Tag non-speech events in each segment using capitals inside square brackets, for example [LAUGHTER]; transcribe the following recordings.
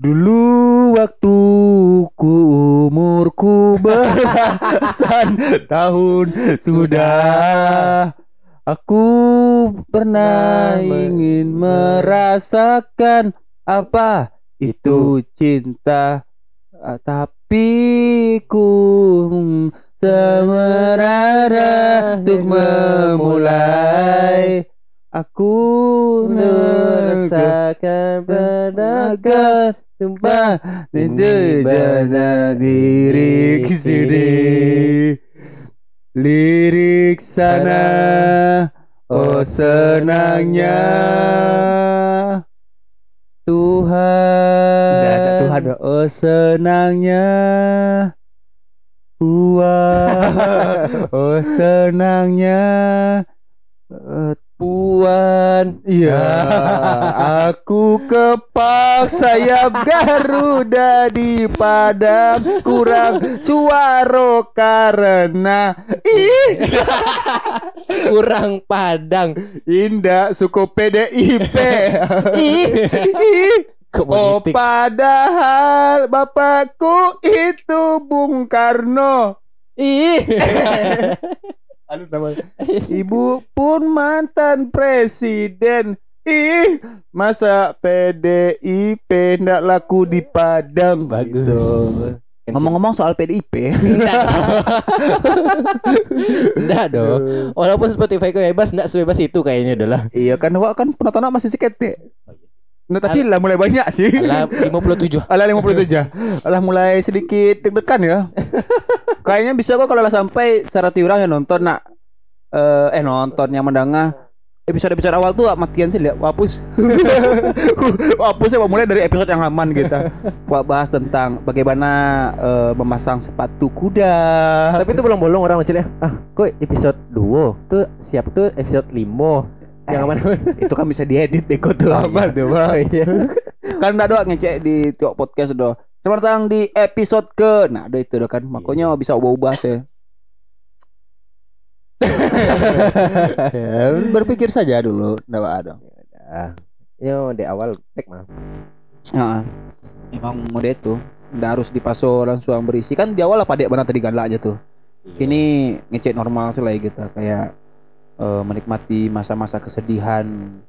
Dulu waktu ku umurku [LAUGHS] belasan tahun sudah. Aku pernah ingin merasakan apa itu cinta. Ah, Tapi ku semerada untuk memulai. Aku merasakan padakan Sumpah. Itu jana diri sini Lirik sana. Oh senangnya. Tuhan. Ada Tuhan, Bro. Oh senangnya. Puan [LAUGHS] Oh senangnya Puan. Iya. Aku kepak sayap Garuda di padang. Kurang suara karena Ih. Kurang padang. Indah suku PDIP Ih. Ih. Oh padahal bapakku itu Bung Karno. Ih. [LAUGHS] Aduh namanya [LAUGHS] Ibu pun mantan presiden Ih Masa PDIP Ndak laku di Padang Bagus. Gitu. Ngomong-ngomong soal PDIP Enggak [LAUGHS] dong. Walaupun Spotify ku bebas enggak sebebas itu kayaknya adalah. Iya kan Wak kan penontonnya masih deh Nah tapi lah mulai banyak sih. Alah 57. [LAUGHS] Alah 57 Alah mulai sedikit deg-degan ya. [LAUGHS] Kayaknya bisa kok kalau lah sampai Sarati orang yang nonton nak. Eh, eh nonton yang mendengar episode-episode awal tuh matian sih lihat wapus. [LAUGHS] Wapus ya mulai dari episode yang aman kita Wah bahas tentang bagaimana eh, memasang sepatu kuda. Tapi itu bolong-bolong orang kecil ya. Ah, kok episode 2 tuh siap tuh? Episode 5 yang mana? [LAUGHS] itu kan bisa diedit beko tuh aman tuh bang [LAUGHS] kan udah doang ngecek di tiok podcast doh Selamat datang di episode ke Nah ada itu doh kan. Makanya bisa ubah-ubah sih. [LAUGHS] Ya, Berpikir saja dulu Nggak ada Ah, yo di awal tek mah. Ya, emang mode itu Nggak harus dipaso langsung berisi. Kan di awal apa dek benar tadi galak aja tuh. Kini ngecek normal sih lah gitu. Kayak eh, menikmati masa-masa kesedihan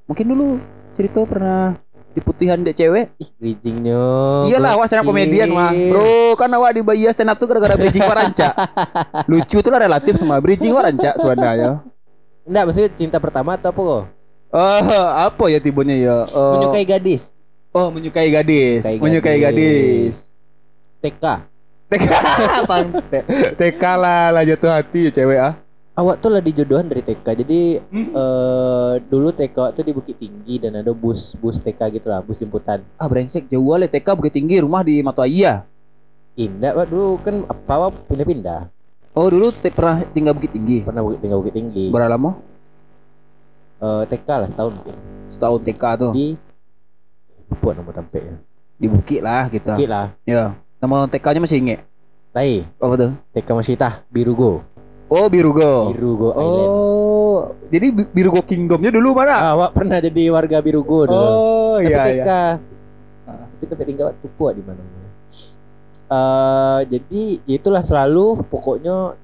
Mungkin dulu cerita pernah diputihan dek cewek Ih, bridgingnya. Iyalah awak stand up komedian mah Bro kan awak di Bahia stand up tuh gara-gara bridging waranca [LAUGHS] Lucu tuh lah relatif sama bridging waranca sebenarnya Enggak, maksudnya cinta pertama atau apa kok? Oh apa ya tibonya ya Eh, Menyukai gadis. Oh menyukai gadis Menyukai Menyukai gadis. gadis TK. TK Apaan? T- TK [LAUGHS] lah lah jatuh hati ya cewek ah Awak tuh lah dijodohan dari TK. Jadi eh dulu TK tuh di Bukit Tinggi dan ada bus bus TK gitu lah, bus jemputan. Ah brengsek jauh lah TK Bukit Tinggi rumah di Matuaya Indah Pak dulu kan apa Wak pindah-pindah. Oh dulu pernah tinggal Bukit Tinggi Pernah bukit, tinggal Bukit Tinggi. Berapa lama? Eh TK lah setahun mungkin. Setahun TK tuh Di buat nama tampaknya. Di Bukit lah gitu Bukit lah. Ya Nama TK-nya masih inget Tai, Apa tuh? TK Masita, Birugo. Oh Birugo Birugo Island. Oh, jadi Bi- Birugo Kingdomnya dulu mana? Ah, Awak pernah jadi warga Birugo dulu. Oh, Tapi iya iya. Tapi tempat tinggal waktu tua di mana? Eh jadi itulah selalu pokoknya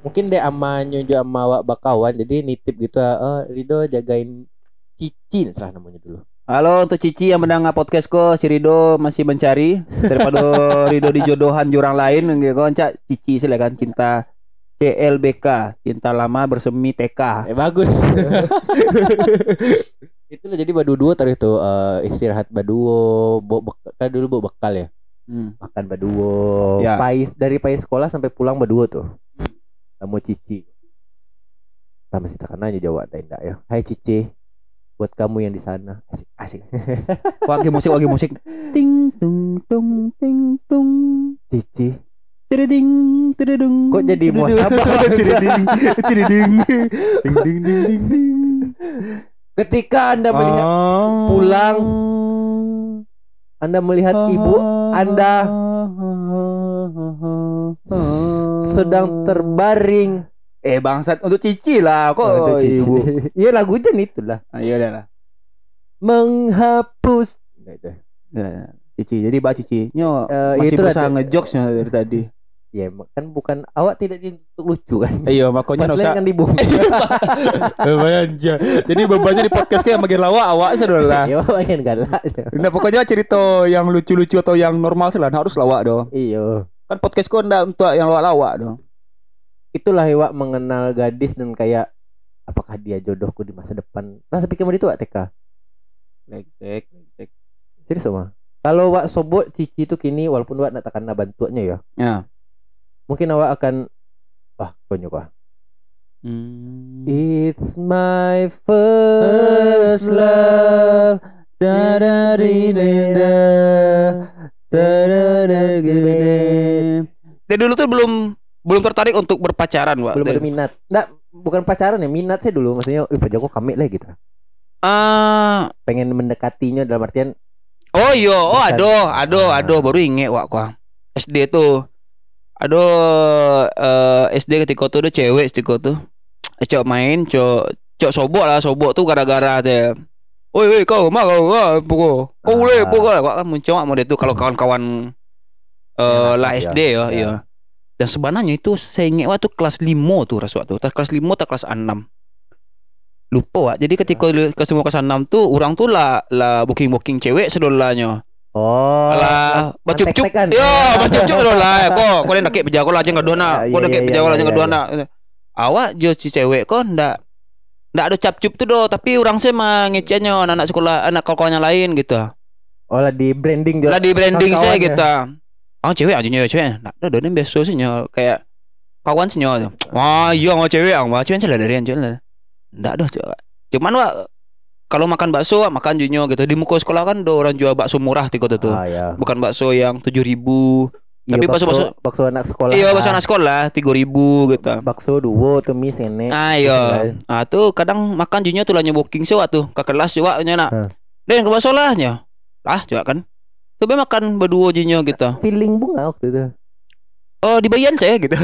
mungkin deh ama nyojo ama awak bakawan jadi nitip gitu ah, eh Rido jagain Cici salah namanya dulu. Halo untuk Cici yang mendengar podcastku, si Rido masih mencari daripada [LAUGHS] Rido di jodohan jurang lain gitu kan Cici silakan cinta CLBK, cinta lama bersemi TK. Eh bagus. [LAUGHS] Itulah jadi baduo tadi tuh eh, istirahat baduo, bekal, kan dulu bawa bekal ya. Hmm. Makan baduo. Ya. Pais dari pais sekolah sampai pulang baduo tuh. Sama Cici. Sama sih tak nanya jawab tenda ya. Hai Cici. Buat kamu yang di sana. Asik. Asik. Wagi musik, wagi musik. [LAUGHS] Ting tung tung ting tung. Cici. Tididing, tididung. Kok jadi muasabah? [LAUGHS] Tididing, tididing. Ding ding ding ding ding. Ketika Anda melihat Oh. pulang, Anda melihat ibu Anda sedang terbaring. Eh bangsat untuk Cici lah kok Oh, itu Cici. ibu. [LAUGHS] Iya lagunya itulah. Ah, iya lah. Menghapus. Ya, Cici. Jadi Mbak Cici nyo Eh, masih berusaha ngejokesnya dari tadi. Ya kan bukan awak tidak untuk lucu kan. Iya, makanya Pas usah. kan dibungkus. Lumayan aja. Jadi bebannya di podcast kayak makin lawak awak sedolah. Ya makin galak. Nah pokoknya cerita yang lucu-lucu atau yang normal sih lah harus lawak dong. Iya. Kan podcastku ndak untuk yang lawak-lawak dong. Itulah Iwak mengenal gadis dan kayak apakah dia jodohku di masa depan. Nah, tapi kamu itu Wak TK. Legsek, legsek. Serius sama. Kalau Wak sobot Cici itu kini walaupun Wak nak takkan bantuannya ya. Ya. Mungkin awak akan wah konyol wah. Hmm. It's my first love. Dari dulu tuh belum belum tertarik untuk berpacaran, Wak. Belum ada minat. Nggak, bukan pacaran ya, minat saya dulu. Maksudnya, ih Pak Joko kami lah gitu. Ah, Pengen mendekatinya dalam artian oh iya, oh ado, ado, Ah. ado baru inget Wak gua. SD tuh. Ado eh, SD ketika tuh ada cewek ketika tuh. Eh, Cok main, cok cok sobok lah, sobok tuh gara-gara teh. Oi, oi, kau mah kau ah, pukul. Kau boleh Ah. pukul. Wak kan muncul mau dia tuh kalau kawan-kawan eh Ya, lah ya, SD ya, ya. iya. Dan sebenarnya itu saya ingat waktu kelas 5 tuh rasa waktu. Kelas 5 atau kelas 6. Lupa Wak. Jadi ketika ke semua kelas 6 tuh orang tuh lah lah booking-booking cewek sedolanya. Oh, Alah, bacup cup. Yo, [LAUGHS] bacup cup lah. Kok kau nak lah jangan dua nak. Kau nak lah jangan iya, dua nak. Awak jo si cewek kok ndak ndak ada cap cup tuh do, tapi orang sih mah ngecenya anak-anak sekolah, anak yang lain gitu. Oh, lah di branding juga. Lah di branding saya gitu. Oh cewek aja nyewa cewek. Nah, ada ada biasa sih nyewa kayak kawan sih nyewa. Wah, iya mau cewek, mau cewek sih lah dari cewek. lah. Ndak dah cewek. Cuman wak kalau makan bakso makan junyo gitu. Di muka sekolah kan ada orang jual bakso murah kota tuh. Ah, ya. Bukan bakso yang tujuh ribu. Iya, Tapi bakso, bakso- bakso anak sekolah. Iya, bakso anak sekolah tiga ribu gitu. Bakso duo tuh mie sene. Ah iya. Ah tuh kadang makan junyo tuh lah booking sih tuh ke kelas juga nak. Hah. Dan ke bakso lah nya. Lah juga kan. Be makan berdua junyo gitu. Feeling bunga waktu itu. Oh dibayan saya gitu.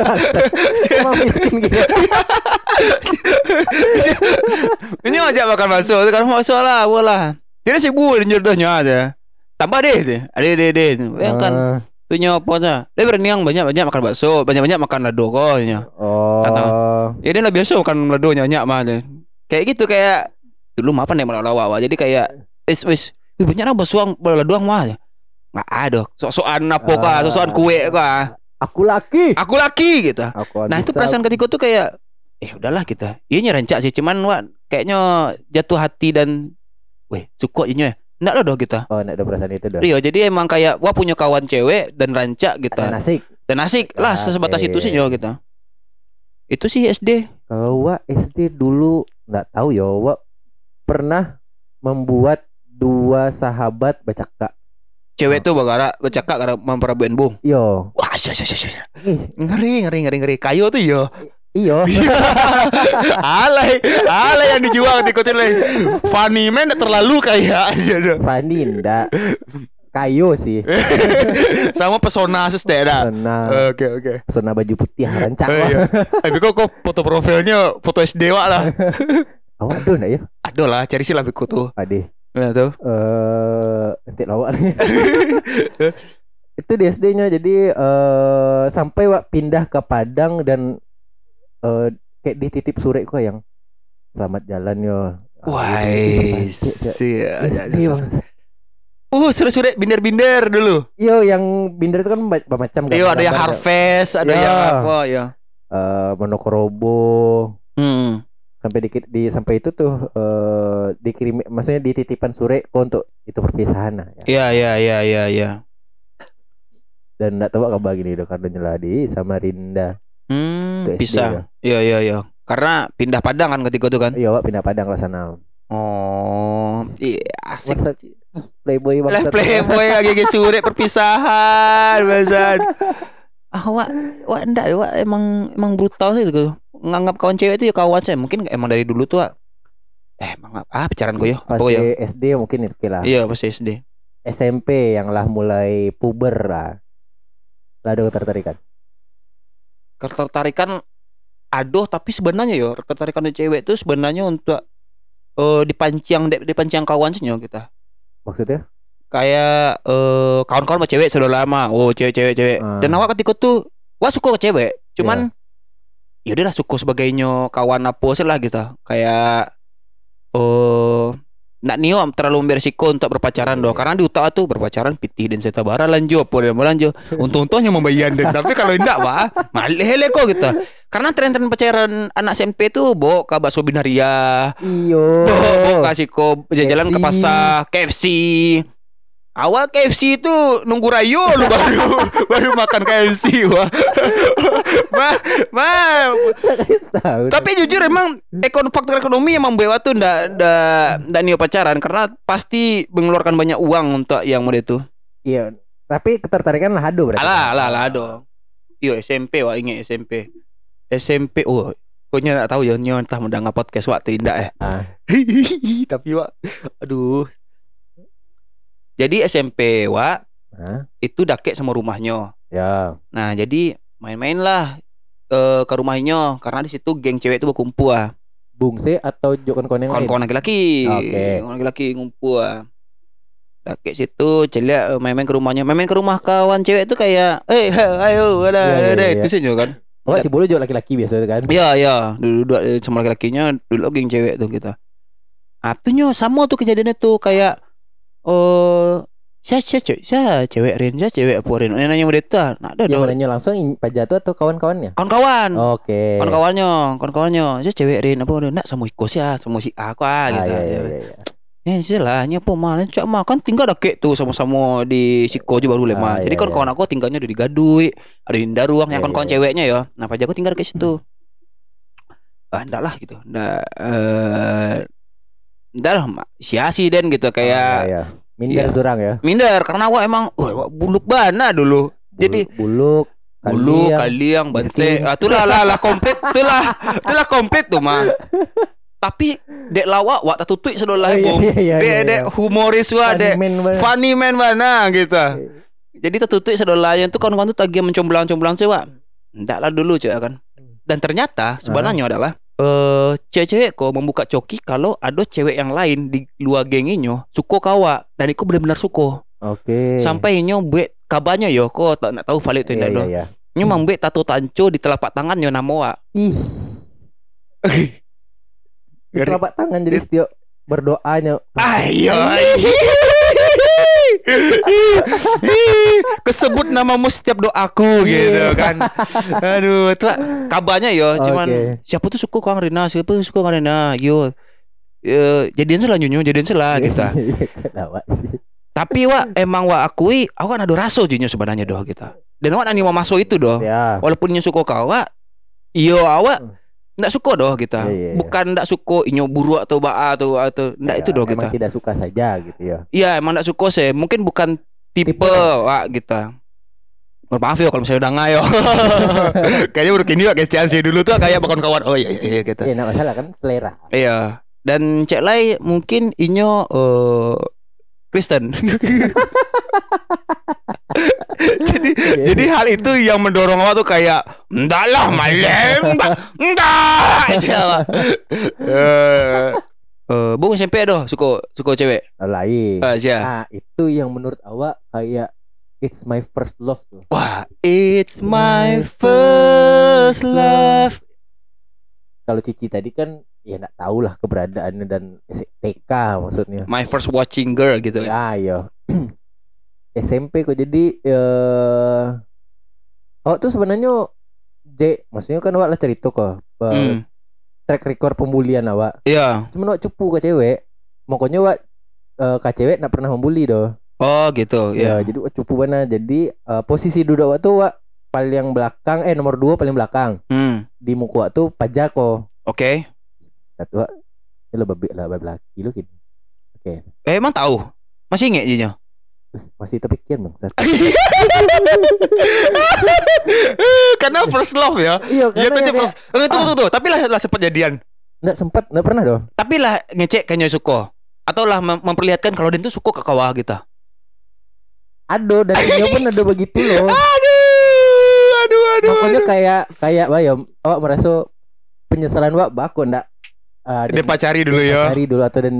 [LAUGHS] Emang miskin gitu. [LAUGHS] Ini ajak makan bakso, kan bakso lah, bola. Kira sibuk dan jodohnya aja. Tambah deh, deh. Ada deh deh. Yang kan Ah, punya apa aja. Dia berani yang banyak banyak makan bakso, banyak banyak makan lado kok. Oh. Ya dia lah biasa makan lado nyanyi mah deh. Kayak gitu kayak dulu apa nih malah lawa Jadi kayak wis wis banyak lah bakso ang lado ang mah. Nggak ada. Sok-sokan apa kah, Ah. sok-sokan kue kah. Aku laki. Aku laki gitu. Aku Nah itu perasaan ketika tuh kayak eh udahlah kita. Iya nyerencak sih cuman wah kayaknya jatuh hati dan weh suka aja ya. Enggak lah doh kita. Oh, enggak ada perasaan itu dah. Iya jadi emang kayak wah punya kawan cewek dan rancak gitu. Ada nasik. Dan asik lah sebatas itu sih nyo kita. Itu sih SD. Kalau Wak SD dulu nggak tahu ya, Wak pernah membuat dua sahabat bercakap. Cewek tuh bagara bercakap karena memperabuan bung. Yo, Wah, sya, sya, sya, ngeri ngeri ngeri ngeri. Kayu tuh yo. iyo. [LAUGHS] alay, alay yang dijual di kotel Funny man terlalu kayak aja dah. Fanny ndak. Kayu sih. [LAUGHS] Sama pesona sestek dah. Pesona, Oke oke. pesona baju putih rancak. Oh, iya. Tapi kok kok foto profilnya foto SD wak lah. [LAUGHS] Awak ada ndak ya? Ada lah, cari sih lah biku tuh. Ya tuh. Eh, nanti lawak nih. [LAUGHS] itu di SD-nya jadi eh sampai wak pindah ke Padang dan eh kayak dititip surat kok yang selamat jalan yo. Wah, sih. SD bangsa. Uh, surat-surat binder-binder dulu. Yo yang binder itu kan macam Iya, ada yang harvest, ada Ya. yang apa ya. eh monokrobo Hmm. Sampai di, di sampai itu tuh eh dikirim maksudnya dititipan kok untuk itu perpisahan nah, ya. Iya, iya, iya, iya, iya. dan nggak tahu kabar gini udah karena nyeladi sama Rinda Hmm, bisa. ya. Iya, iya, iya. Karena pindah Padang kan ketika itu kan. iya wak pindah Padang lah sana Oh, iya asik. Masa playboy banget playboy lagi surat perpisahan, bahasan. [LAUGHS] Ah, wak, wak enggak, wak emang emang brutal sih gitu. Nganggap kawan cewek itu ya kawan saya. Mungkin emang dari dulu tuh, eh emang ah pacaran gue ya, Pas ya? SD mungkin itu lah Iya, pas SD. SMP yang lah mulai puber lah lah ada ketertarikan Ketertarikan aduh tapi sebenarnya ya ketertarikan dari cewek itu sebenarnya untuk eh dipancing di- dipancing kawan sih kita. maksudnya kayak eh kawan-kawan sama cewek sudah lama. Oh, cewek-cewek cewek. Ah. Dan awak ketika tuh wah suka ke cewek. Cuman ya udahlah suka sebagainya kawan apa sih lah gitu. Kayak oh nak nio terlalu beresiko untuk berpacaran doh karena di utara tuh berpacaran pitih dan seta bara lanjut apa dan lanjut untung-untungnya membayar dan tapi kalau tidak wah malih kok gitu karena tren-tren pacaran anak SMP tuh bawa ke bakso binaria Iyo. Bawa kasih ko jalan ke pasar KFC. Awal KFC itu nunggu rayo lu baru [LAUGHS] baru makan KFC wah. [LAUGHS] ma, ma. Tapi jujur emang ekon faktor ekonomi yang membawa tuh ndak ndak ndak nio pacaran karena pasti mengeluarkan banyak uang untuk yang mode itu. Iya. Tapi ketertarikan lah ado berarti. Alah, alah, alah dong. Iyo SMP wah ingat SMP. SMP oh Pokoknya tak tahu ya nyo entah mendengar podcast waktu indah eh. Ah. [LAUGHS] Tapi wak Aduh Jadi SMP Hah? Itu dakek sama rumahnya Ya. Nah jadi Main-main lah ke, ke rumahnya Karena di situ geng cewek itu berkumpul ah. Bungse atau jokon koneng lain? Kawan-kawan laki-laki Oke. Kawan laki-laki ngumpul ah. Dakek situ celia eh, main-main ke rumahnya Main-main ke rumah kawan cewek itu kayak Eh [LAUGHS] ayo ada iya, ada iya. Itu saja kan Oh, si bulu jok laki-laki biasa itu kan. Iya iya dulu eh, sama laki-lakinya dulu geng cewek tuh kita. Atunya sama tuh kejadiannya tuh kayak oh saya saya cewek saya cewek Rin saya cewek apa Rin Ini nanya mereka nah ada Yang dong mananya langsung Pak Jatuh atau kawan-kawannya? kawan-kawan Oke. kawan-kawannya kawan-kawannya saya cewek Rin apa Rin nak sama ikut ya sama si aku ah Ah, gitu iya, iya, iya, iya. Ya lah, apa mana cak makan tinggal dah kek tuh sama-sama di Siko aja baru lemah. Ah, Jadi iya, kawan-kawan aku tinggalnya di Gadui, ada di Daruang, yang kawan-kawan ceweknya ya. Nah, Pak Jago tinggal ke situ. Ah, enggak lah gitu. Enggak eh enggak lah, Ma. sia-si den gitu Ah, kayak iya. Minder Iya. surang ya. minder karena gua emang wah, buluk bana dulu. Jadi buluk, bulu, kaliang. kaliang, bante, ah, itulah lah lah komplit, itulah, itulah komplit tuh mah. [LAUGHS] Tapi dek lawak, wak tak tutui sedolah Oh, iya, iya, iya, Dek iya, dek humoris Funny dek funny man mana gitu. Jadi tertutup sedolayan tuh kawan-kawan tuh tagi mencomblang-comblang cewek. Enggak lah dulu cewek kan. Dan ternyata sebenarnya adalah eh cewek-cewek kok membuka coki kalau ada cewek yang lain di luar genginya suko kawa dan itu benar-benar suko. Oke. Sampai inyo buat kabarnya yo kok tak nak tahu valid itu Iya, tidak iya, doh. iya. Nyo mang buat tato tanco di telapak tangan yo nama wa. Ih, [LAUGHS] di telapak tangan jadi setiap berdoanya. Ayo. Kesebut namamu setiap doaku gitu Iya. kan. Aduh, itu lah kabarnya yo, cuman Oke. siapa tuh suka Kang Rina, siapa tuh suka Kang Rina. Yo. Eh, jadian salah nyunyu, jadian salah gitu. Kenapa sih? Tapi wa emang wa akui, aku kan ada rasa junyo sebenarnya doh gitu. Dan wa nani mau masuk itu doh. Ya. Walaupun nyo suka kau wa, iyo awak ndak suka doh gitu. Iya, iya, iya. Bukan ndak suka inyo buruk atau ba atau atau ndak Ya, itu doh. Emang tidak suka saja gitu ya. Iya emang gak suka sih Mungkin bukan tipe, Tipe. Wak gitu Oh, maaf ya kalau misalnya udah ngayo [LAUGHS] Kayaknya baru kini Wak kecian sih Dulu tuh kayak bakon kawan Oh iya iya, iya gitu Iya, enggak masalah kan selera. Iya Dan cek lai mungkin inyo eh Kristen [LAUGHS] [LAUGHS] jadi, Iya, jadi hal itu yang mendorong awak tuh kayak Enggak lah malem Enggak aja. [LAUGHS] Eh eh, Bung SMP doh Suka Suka cewek Lain. Ah, siya. Nah, itu yang menurut awak kayak it's my first love tuh. Wah, it's my first love. Kalau Cici tadi kan ya enggak tahu lah keberadaannya dan TK maksudnya. My first watching girl gitu. Ya, iya. [CLEARS THROAT] SMP kok jadi eh Oh tuh sebenarnya J, maksudnya kan awak lah cerita kok Hmm, track record pembulian awak. Iya. Cuman awak cupu ke cewek. Makanya awak eh, ke cewek nak pernah membuli doh. Oh, gitu. Ya, Ya. jadi awak cupu mana. Jadi eh, posisi duduk awak tuh awak paling belakang eh nomor dua paling belakang. Hmm. Di muka awak tuh pajak kok. Oke. Satu awak. Lo babi lah babi laki lo gitu. Eh, emang tahu? Masih inget jinya? Masih terpikir bang. [LAUGHS] Karena first love ya. Iya tuh karena dia kayak- first. Eh, tunggu tunggu. Tapi lah lah sempat jadian. nggak sempat nggak pernah doh. Tapi lah ngecek kayaknya suko. Atau lah mem- memperlihatkan kalau dia tuh suka ke kawah gitu. Dan dia pun ada begitu loh. [LAUGHS] Aduh, aduh, aduh. Makanya kayak kayak bayam awak merasa penyesalan awak baku ndak uh, Dia pacari dulu ya. cari dulu atau dan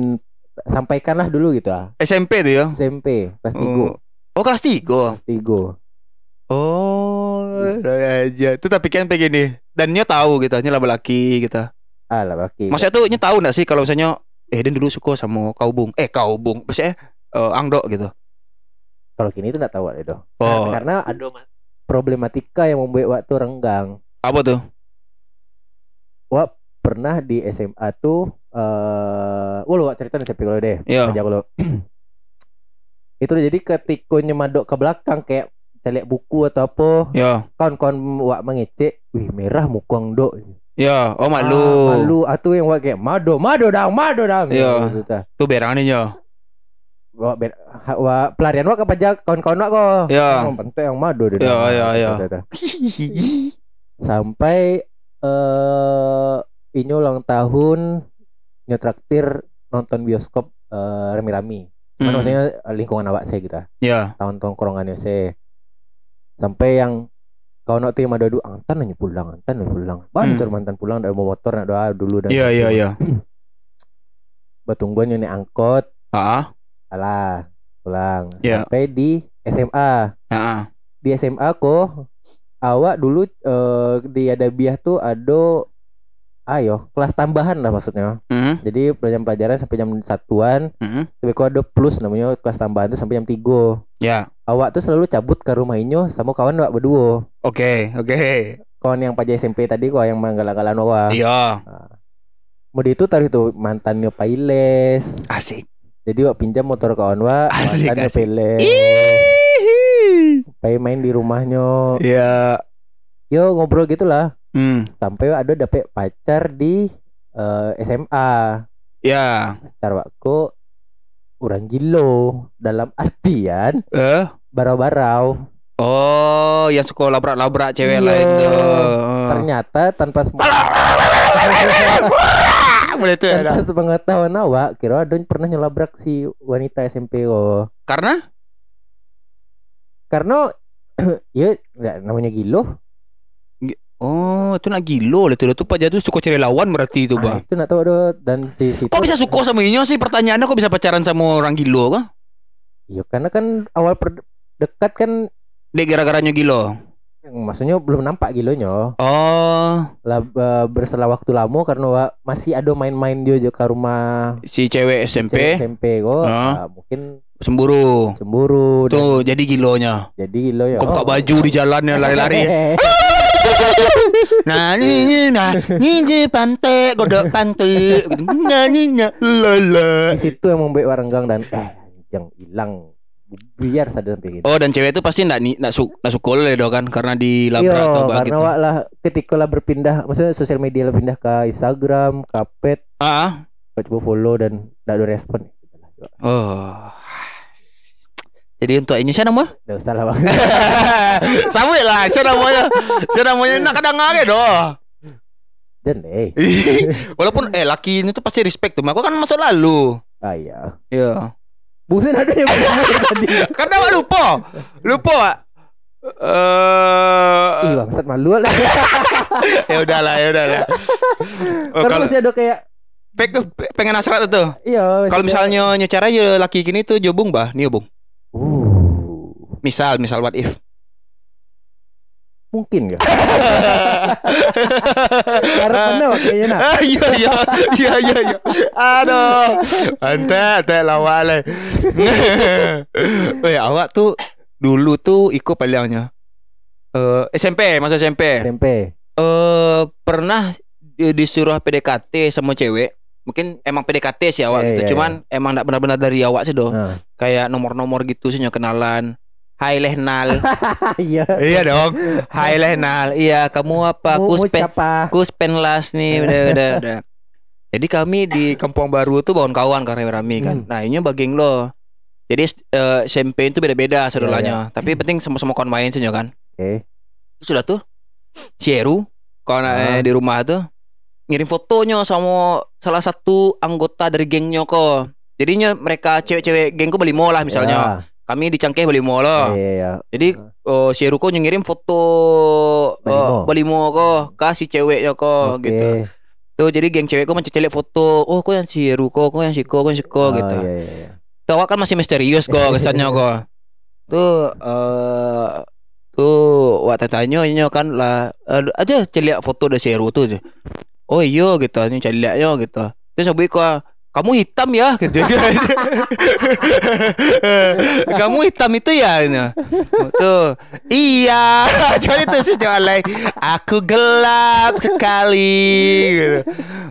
sampaikanlah dulu gitu ah. SMP tuh ya. SMP kelas 3. Oh, oh kelas 3. Kelas 3. Oh, aja. Itu tapi kan kayak gini. Dan nyo tahu gitu, nyo laba laki gitu. Ah lah laki. Maksudnya tuh nyo tahu nggak sih kalau misalnya eh dia dulu suka sama kau bung. Eh kau bung. Maksudnya eh, angdo gitu. Kalau kini itu enggak tahu itu. Oh. Karena ada ma- problematika yang membuat waktu renggang. Apa tuh? Wah, pernah di SMA tuh eh wah lu cerita nih kalau deh. Iya. Aja kalau. [CLEARS THROAT] itu jadi ketika nyemadok ke belakang kayak lihat buku atau apa Ya, kawan-kawan wak mengecek wih merah mukang dok ya. Oh malu. ah, malu atuh yang wak kayak mado mado dang mado dang Iya. gitu, tah. Tuh berang nih wak, ber- wak pelarian wak kepajak kawan-kawan wak kok Ya. Oh, bentuk yang mado deh Ya, ya, ya. Sampai eh ini ulang tahun nyetraktir nonton bioskop eh, rami-rami Cuman Hmm. maksudnya eh, lingkungan awak saya gitu ah. Ya. tahun tongkrongannya saya sampai yang kau nak yang ada dua antan nanya pulang antan nanya pulang mana Hmm. mantan pulang dari motor nak doa dulu dan Iya, iya, iya. batungguan naik angkot Ah, alah pulang Iya. sampai di SMA ah. di SMA kok awak dulu eh, di ada biah tuh ada ayo kelas tambahan lah maksudnya Hmm. jadi pelajaran-pelajaran sampai jam satuan Hmm. tapi kok ada plus namanya kelas tambahan tuh sampai jam 3 Ya. awak tuh selalu cabut ke rumah Inyo sama kawan awak berdua Oke, oke. kawan yang pajak SMP tadi kok yang manggal-galan awak Iya. Mode itu taruh itu mantannya Pailes Asik. jadi wak pinjam motor kawan wak Asik, mantannya asik. Pailes. Pai main di rumahnya Iya. yo ngobrol gitulah Hmm. sampai ada dapet pacar di eh, SMA Ya. pacar wakku orang gilo dalam artian Eh. barau-barau Oh, yang suka labrak-labrak cewek Iya. lain tuh. Oh. ternyata tanpa Boleh tuh tanpa ada. sepengetahuan awak kira ada yang pernah nyelabrak si wanita SMP kok Karena karena [CLEARS THROAT] ya namanya gilo Oh, itu nak gilo lah tuh. Tuh Pak Jatuh suka cari lawan berarti itu, Ah, Bang. itu nggak tahu ada dan di situ Kok bisa suka sama Inyo sih? Pertanyaannya kok bisa pacaran sama orang gilo kah? ya karena kan awal per- dekat kan Dek gara-garanya gilo. maksudnya belum nampak gilonya Oh, lah berselang waktu lama karena wa- masih ada main-main dia juga ke rumah si cewek SMP cewek SMP kok Ah. Ah, mungkin cemburu. cemburu dan Tuh, jadi gilonya. jadi gilo ya Kok buka Oh. baju di jalan ya lari-lari. [LAUGHS] [LAUGHS] Nah, ini nah, ini pantai, godok pantai. Nah, ini lala. di situ yang membuat warenggang dan eh yang hilang biar sadar sampai gitu Oh, dan cewek itu pasti ni enggak su enggak suka lah do kan karena dilabrak Iya, atau apa karena gitu. wak lah ketika lah berpindah maksudnya sosial media lah pindah ke Instagram, ke pet, Ah. wak coba follow dan tidak ada respon. Oh. Jadi untuk ini siapa nama? Tidak usah lah bang. [LAUGHS] Sama lah, siapa namanya? Siapa namanya nak kadang aja doh. Dan eh, [LAUGHS] Walaupun eh laki ini tuh pasti respect tuh. Aku kan masa lalu. ah iya. Iya. Bukan ada yang tadi. [LAUGHS] Karena Wak lupa. Lupa, Wak. Eh, Ih bangsat malu lah. ya udahlah, ya udahlah. Oh, kalau masih ada kayak pengen asrat itu. iya. Kalau misalnya nyecara ya laki gini tuh jobung bah, nih bung. Uh Misal, misal what if. mungkin gak? Karena pernah wak kayaknya nak. [LAUGHS] Iya iya iya iya iya. Aduh. Ante ante lawak le. [LAUGHS] Eh awak tuh dulu tuh ikut palingnya. Eh SMP, masa SMP. SMP. Eh pernah di- disuruh PDKT sama cewek. Mungkin emang PDKT sih awak Iya, gitu. iya, Cuman emang enggak benar-benar dari awak sih doh. Nah. Kayak nomor-nomor gitu sih kenalan. Hai Lehnal. [LAUGHS] Iya. iya dong. Hai Lehnal. Iya, kamu apa? Mu- Aku mu spe- siapa? aku penlas nih [LAUGHS] udah udah udah. Jadi kami di Kampung Baru tuh bangun kawan karena rame kan. Hmm. Nah ini bagian lo. Jadi eh, SMP itu beda-beda Iya, saudaranya. Tapi penting sama-sama kawan main sih kan. Oke. Terus Sudah tuh si Eru kawan Ah. eh, di rumah tuh ngirim fotonya sama salah satu anggota dari gengnya kok. Jadinya mereka cewek-cewek gengku beli mall lah misalnya. Kami di Cangkeh beli mall Ya. loh. Iya, iya. Jadi oh, si Eru kok ngirim foto Balimo. oh, balimo kok kasih ceweknya kok Oke. gitu. Tuh jadi geng cewek kok mencecelek foto. Oh, kok yang si Ruko, kok yang si Ko, kok yang si Ko Oh, gitu. iya, iya, iya. Tuh awak kan masih misterius kok kesannya kok. [LAUGHS] Tuh eh tuh wak tanya kan lah aja celiak foto dari Seru tuh. Oh iya gitu, ini celiaknya gitu. Terus aku kok kamu hitam ya gitu. [LAUGHS] kamu hitam itu ya gitu. Tuh. Iya, [LAUGHS] jadi itu sih lain. Aku gelap sekali gitu.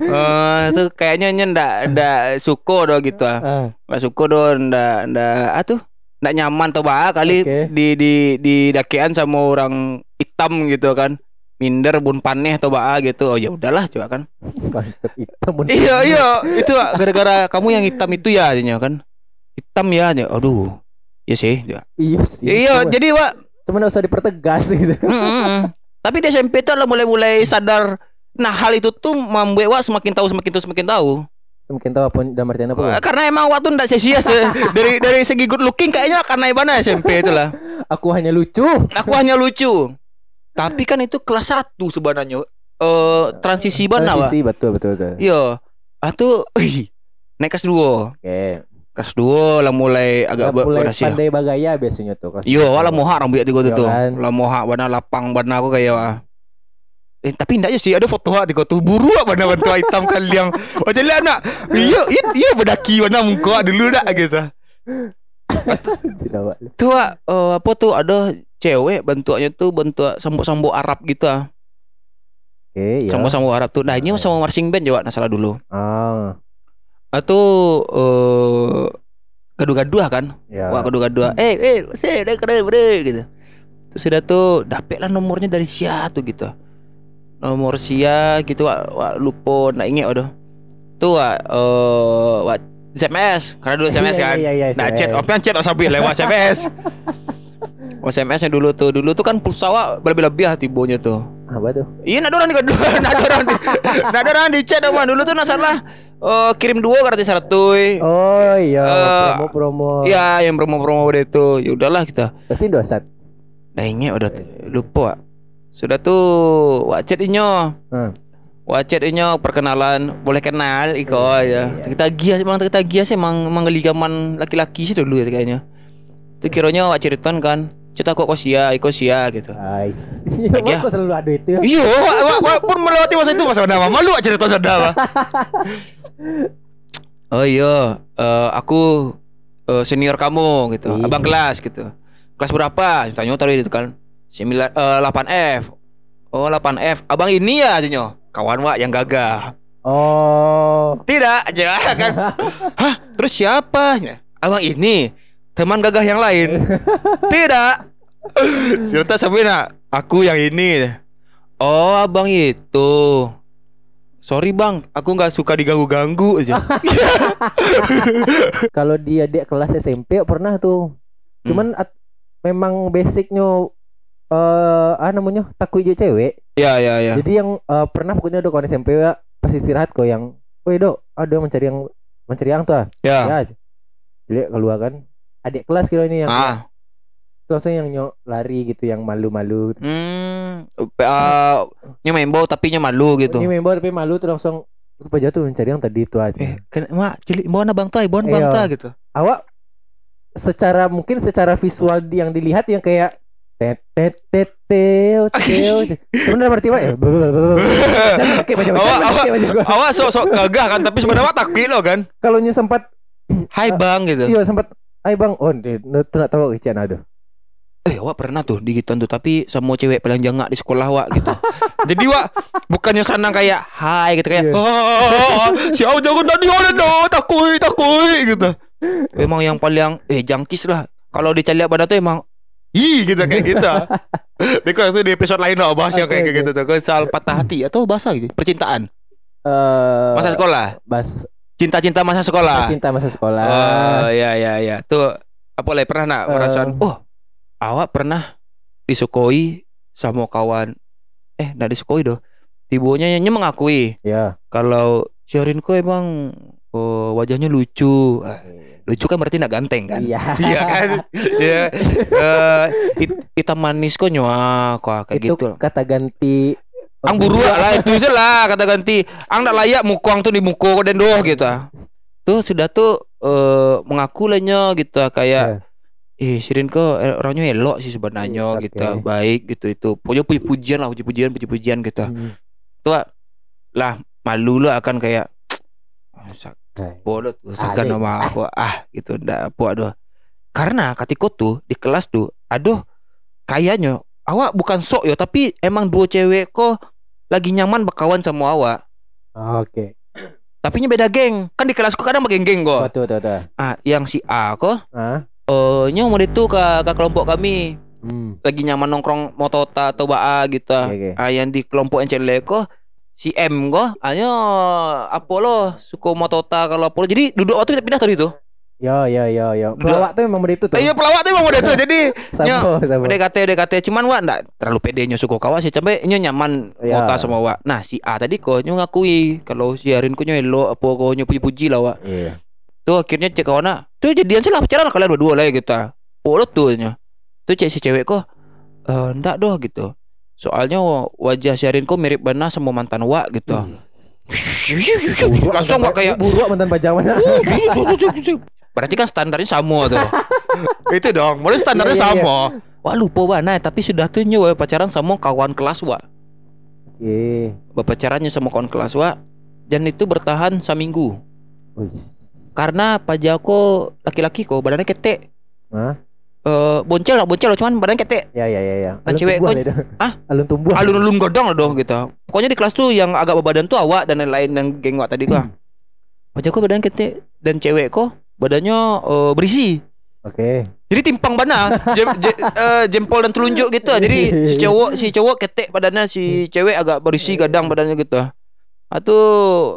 Eh tuh kayaknya nya ndak ndak suko do gitu ah. Nggak suka dong, ndak ndak ah tuh ndak nyaman tuh bah kali Oke. di di di dakian sama orang hitam gitu kan. Minder bun paneh atau bah gitu. Oh ya udahlah coba kan. hitam. iya iya itu gara-gara kamu yang hitam itu ya artinya kan. Hitam ya. ya. Aduh. Ya sih. Ya. Iya sih. Iya, jadi Wak Cuma nggak usah dipertegas gitu. Mm, mm, mm. Tapi di SMP tuh lah mulai-mulai sadar Nah hal itu tuh membuat Wak semakin tahu semakin tahu semakin tahu Mungkin tahu apa dalam artian apa? Karena emang waktu ndak sia-sia se- dari dari segi good looking kayaknya karena ibana SMP itu lah. [LAUGHS] Aku hanya lucu. Aku hanya lucu. Tapi kan itu kelas 1 sebenarnya. Eh transisi bana. Transisi, betul betul betul. Iya. Ah tuh ih, naik kelas 2. Oke. Kelas 2 lah mulai agak Agak mulai berhasil. pandai bagaya biasanya tuh kelas. Iya, wala mohak rambut tiga Iya tuh. kan? Lah mohak bana lapang bana aku kayak wah. Eh tapi ndak aja sih ada foto hak tiga tuh buru wak bana bantu hitam kaliang. Macam lihat nak. Iya, iya, iya berdaki bana muka dulu dak gitu. [LAUGHS] Wak. Tuh Wak, eh, apa tuh ada cewek bentuknya tuh bentuk sambuk-sambuk Arab gitu ah. Oke, ya. Sambuk-sambuk Arab tuh. Nah, ini sama marching band juga nah salah dulu. Ah, Atau eh gaduh-gaduh kan. ya. Wah, gaduh-gaduh. Eh, eh, saya udah keren bre gitu. Terus sudah tuh dapet lah nomornya dari Sia tuh gitu. Nomor Sia gitu wak, wak lupa nak ingat aduh. Tuh wak, eh wak SMS, karena dulu SMS Iya, kan. iya, iya, Nah, SMS. chat, yang chat sampai lewat SMS. [LAUGHS] Oh, SMS-nya dulu tuh. Dulu tuh kan pulsa wak berlebih-lebih tibonya tuh. Apa tuh? Iya, ada orang di [LAUGHS] ada orang di, orang di chat sama dulu tuh nak salah. eh, kirim dua gratis satu. Oh iya, Eh, promo-promo. Iya, yang promo-promo udah itu. Ya udahlah kita. Pasti dosat. Nah ingat udah lupa. Sudah tuh Wak chat inyo Hmm. Wak chat inyo perkenalan Boleh kenal Iko Iya, ya iya. Kita gias Emang kita gias Emang Emang geligaman Laki-laki sih dulu ya kayaknya Itu kiranya Wak ceritain kan Cerita kok kau sia Iko sia gitu. Iya, [LAUGHS] ya? kok selalu ada itu? Ya? Iya pun melewati masa itu Masa nama Malu Wak cerita saudara [LAUGHS] Oh iya eh, Aku eh, Senior kamu gitu Ih. Abang kelas gitu. Kelas berapa? Tanya tadi itu kan. 9, eh, 8F Oh 8F Abang ini ya Jinyo Kawan Wak yang gagah. Oh. Tidak aja kan [LAUGHS] Hah? Terus siapa? Abang ini Teman gagah yang lain [LAUGHS] Tidak Cerita nak Aku yang ini Oh abang itu Sorry bang Aku nggak suka diganggu-ganggu aja [LAUGHS] Kalau dia adik kelas SMP pernah tuh. Cuman at- memang basicnya eh ah namanya takut je cewek. Ya ya ya Jadi yang eh, pernah pokoknya ada kawan SMP ya pas istirahat kok yang, "Woi, Dok, ada yang mencari yang mencari yang tuh." ah." Ya Ya. Jadi keluar kan. Adik kelas kira ini yang Ah langsung yang nyok lari gitu yang malu-malu. Hmm, uh, nya membo tapi malu gitu. Member tapi malu tuh langsung apa jatuh mencari yang tadi itu aja. Eh, kan mak cilik bawa na bangta, bawa na Iya. bangta gitu. Awak secara mungkin secara visual yang dilihat yang kayak tet tet tet teo teo. Sebenarnya berarti apa ya? [LAUGHS] Jangan pakai baju Awak gua. awak sok-sok gagah kan tapi sebenarnya takut lo kan. Kalau sempat Hai bang gitu. iya sempat Ay bang, oh dia- tu nak tahu kecian ada. Eh awak pernah tuh digituan tuh tapi sama cewek paling jangak di sekolah awak gitu. [LAUGHS] Jadi wak bukannya senang kayak hai gitu kayak Iya. oh, siapa jangan tadi oleh no takui takui gitu. [LAUGHS] Emang yang paling eh jangkis lah. Kalau dicari pada tuh emang Ih gitu kayak gitu. [LAUGHS] Beko itu di episode lain lah bahas yang kayak gitu tuh. Soal patah hati atau bahasa gitu. Percintaan. Eh Masa sekolah. bas Cinta-cinta masa sekolah. cinta masa sekolah. Oh ya ya ya. Tuh apa lagi pernah nak Eh. perasaan oh awak pernah disukoi sama kawan eh nggak disukoi doh. Tibonya nya mengakui Ya. kalau Syorin kok emang oh, wajahnya lucu. Ah, Lucu kan berarti nggak ganteng kan? Iya. [LAUGHS] Iya kan? Iya. [LAUGHS] Hit- hitam manis kok nyoa kok kayak Itu gitu. kata ganti Ang buruak lah itu je lah kata ganti. Ang tak layak mukuang tu di muko dan doh gitu. Tuh sudah tuh eh mengaku lahnya gitu kayak eh Shirin kok eh, orangnya elok sih sebenarnya Oke. gitu. Baik gitu itu. Pokoknya puji-pujian lah, puji-pujian, puji-pujian gitu. Hmm. Tuh lah malu lah akan kayak "Ah, sak- Hai. bodoh tuh segan Alik. sama aku ah gitu ndak apa aduh. Karena ketika tuh di kelas tuh aduh kayaknya awak bukan sok yo tapi emang dua cewek kok lagi nyaman berkawan sama awak. Oke. Tapi nya beda geng. Kan di kelasku kadang geng-geng kok. Betul betul betul. Ah, yang si A kok Ah. eh nya mau itu ke, ke kelompok kami Hmm. lagi nyaman nongkrong motota atau baa gitu. Oke, oke. Ah, yang di kelompok cewek kok si M kok hanya Apollo suka motota kalau Apollo jadi duduk waktu kita pindah tadi tuh. Yo yo yo. Duduk. Pelawak tuh memang begitu tuh. Iya pelawak tuh emang udah tuh jadi [LAUGHS] Sama sama. PDKT PDKT cuman wak ndak terlalu pede nyo suka kawa sih sampai nyo nyaman Ya. mota sama wak. Nah si A tadi kok nyo ngakui kalau si Arin kok nyo elok apa kok nyo puji-puji lah wak. Iya. Tuh akhirnya cek kawan tuh jadian sih lah pacaran kalian berdua lah gitu. Polo tuh nyo. Tuh cek si cewek kok eh ndak doh gitu. Soalnya wajah si Arin kok mirip benar sama mantan wak gitu. [LAUGHS] Langsung wak kayak buruk mantan pajangan. [LAUGHS] Berarti kan standarnya sama tuh. [LAUGHS] itu dong. Mulai standarnya Iya, iya, sama. Wah lupa wah nah tapi sudah tuh nyo pacaran sama kawan kelas wak. Oke. Berpacarannya sama kawan kelas wak. Dan itu bertahan seminggu. Wih. Karena pajako laki-laki kok badannya ketek. Hah? Eh boncel lah, boncel lah cuman badan ketek. Ya ya ya ya. Nah, Alun cewek kok-. Ah? Alun tumbuhan. Alun-alun godong lah doh gitu. Pokoknya di kelas tuh yang agak berbadan tuh awak dan lain-lain yang geng tadi kok. Pajako badan ketek dan cewek kok badannya eh, berisi. Oke. Jadi timpang bana jem, je- eh, jempol dan telunjuk gitu. Jadi si cowok si cowok ketek badannya si cewek agak berisi gadang badannya gitu. Atau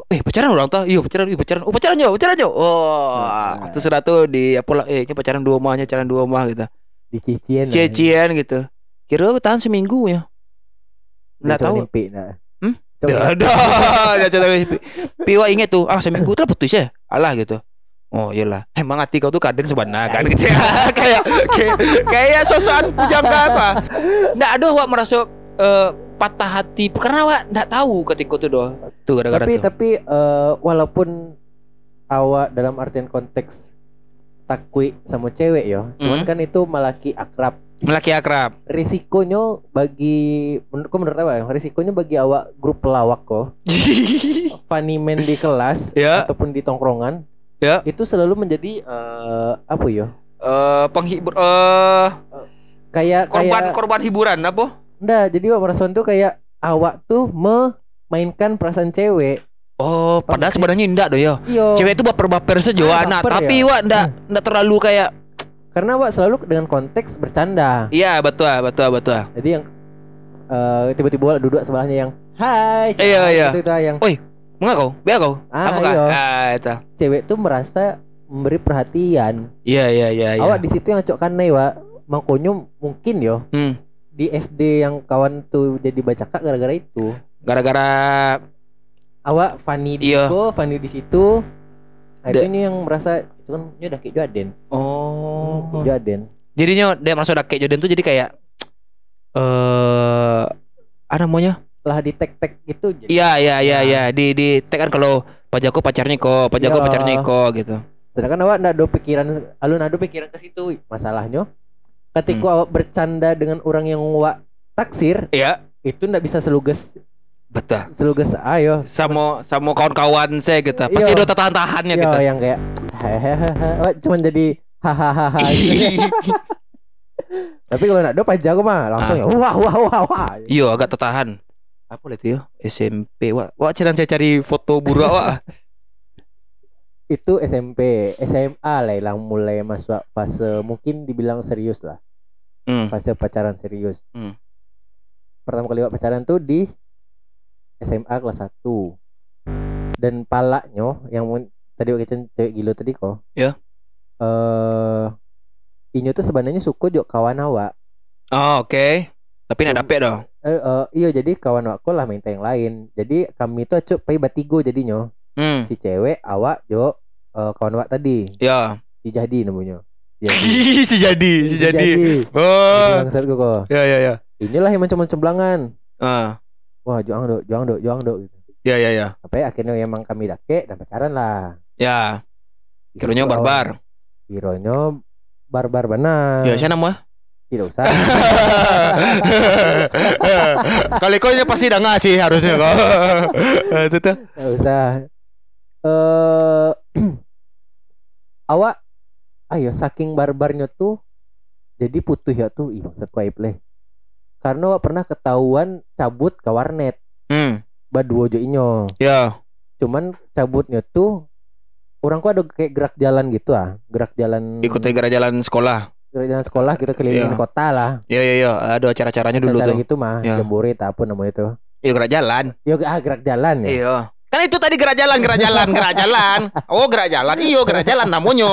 eh pacaran orang tuh. Iya pacaran, iya pacaran. Oh pacaran jo, pacaran jo. Oh, Nah. itu sudah tuh di apa eh ini pacaran dua mahnya, pacaran dua mah gitu. Dicicien. Cie-ciean gitu. Kira bertahan seminggu ya. Nggak tahu. Mimpi, nah. Hmm? Ada. Dah cerita dari Pi- Piwa inget tuh, ah seminggu telah putus ya. Alah gitu. Oh iyalah, emang hati kau tuh kaden sebenarnya kan gitu. kayak kayak kayak sosokan pujangga apa. Nggak ada wak merasa eh, patah hati karena wak nggak tahu ketika itu doh. Tuh gara-gara tapi tuh. tapi eh, walaupun awak dalam artian konteks takwi sama cewek yo, cuman Mhm. kan itu malaki akrab. Melaki akrab. Risikonya bagi menurutku menurut apa ya? Risikonya bagi awak grup pelawak kok, [LAUGHS] funny man di kelas Ya. ataupun di tongkrongan, Ya. itu selalu menjadi eh, apa yo? Eh penghibur eh Kayak korban kayak korban hiburan apa? enggak, jadi awak merasa tuh kayak awak tuh memainkan perasaan cewek. Oh, padahal Pasti. sebenarnya enggak doh ya. Iyo. Cewek itu baper-baper saja Ah, anak, baper tapi ya? wak enggak enggak terlalu kayak Karena awak selalu dengan konteks bercanda. Iya, betul, betul, betul. Jadi yang eh, tiba-tiba duduk sebelahnya yang Hai. Iya, iya. Itu, itu yang Enggak kau? Biar kau? Ah, Apa iya. Ah, itu. cewek tuh merasa memberi perhatian. Iya, iya, iya, iya. Awak di situ yang cocok kanai, Wak. Makanya mungkin yo Hmm. di SD yang kawan tuh jadi bacakak gara-gara itu. Gara-gara Awak Fanny di Iya. situ, Fanny di situ. Nah, itu ini yang merasa itu kan ini udah kayak Joaden. oh. Kayak Joaden. Jadinya dia merasa udah kayak Jordan tuh jadi kayak eh apa namanya? Setelah di tag-tag gitu jadi Iya, iya, iya, iya. Di di tag kan kalau Pak Joko pacarnya kok, Pak Joko Iya. pacarnya kok gitu. Sedangkan awak ndak ada pikiran alun ada pikiran ke situ. Masalahnya ketika Hmm. awak bercanda dengan orang yang awak taksir Iya, itu ndak bisa selugas betul. selugas ayo. Sama sama kawan-kawan saya gitu. Pasti Iya. ada tahan-tahannya Yo, gitu. yang kayak hehehe cuman jadi hahaha [LAUGHS] gitu. Tapi kalau ndak ada pajak mah langsung Ah. ya wah wah wah wah. Iya, agak tertahan. Apa itu ya? SMP. Wah, wah sedang saya cari foto burak wah. [LAUGHS] Itu SMP, SMA lah yang mulai masuk fase mungkin dibilang serius lah. Hmm. Fase pacaran serius. Hmm. Pertama kali pacaran tuh di SMA kelas 1. Dan palaknya yang tadi waktu itu cewek gila tadi kok. Ya. Eh Inyo tuh sebenarnya suka jok kawan awak. Oh, oke. Tapi nak dapet dong. Eh, eh, iya jadi kawan awakku lah minta yang lain. Jadi kami tuh acuk pai batigo jadinya. Hmm. Si cewek awak jo eh, kawan awak tadi. Ya. Si Jadi namanya. Jadi. si jadi, si jadi. Oh. Bangsat kok. Ya, ya, ya. Inilah yang macam-macam belangan. Ah. wah juang dok juang dok juang dok gitu Ya ya ya. sampai akhirnya emang kami dake dan pacaran lah Ya, kironya barbar. Hironya barbar benar. Ya, saya nama. Tidak [LAUGHS] usah. Kali kau pasti udah ngasih harusnya kau. [LAUGHS] Itu tuh. Tidak usah. Eh [CLEARS THROAT] awak ayo saking barbarnya tuh jadi putuh ya tuh ih ku aib leh. Karena awak pernah ketahuan cabut ke warnet Hmm, baduo jo inyo. ya. Cuman cabutnya tuh orang ku ada kayak gerak jalan gitu ah, gerak jalan Ikut negara jalan sekolah. Jalan sekolah gitu keliling Iya. kota lah. Ya ya ya, ada acara-acaranya dulu Cara tuh. gitu mah, Iya. jemburit apa namanya itu. Iya, gerak jalan. Yo ah gerak jalan ya. Iya. Kan itu tadi gerak jalan, gerak jalan, gerak jalan. Oh, gerak jalan. Iyo, gerak jalan namanya.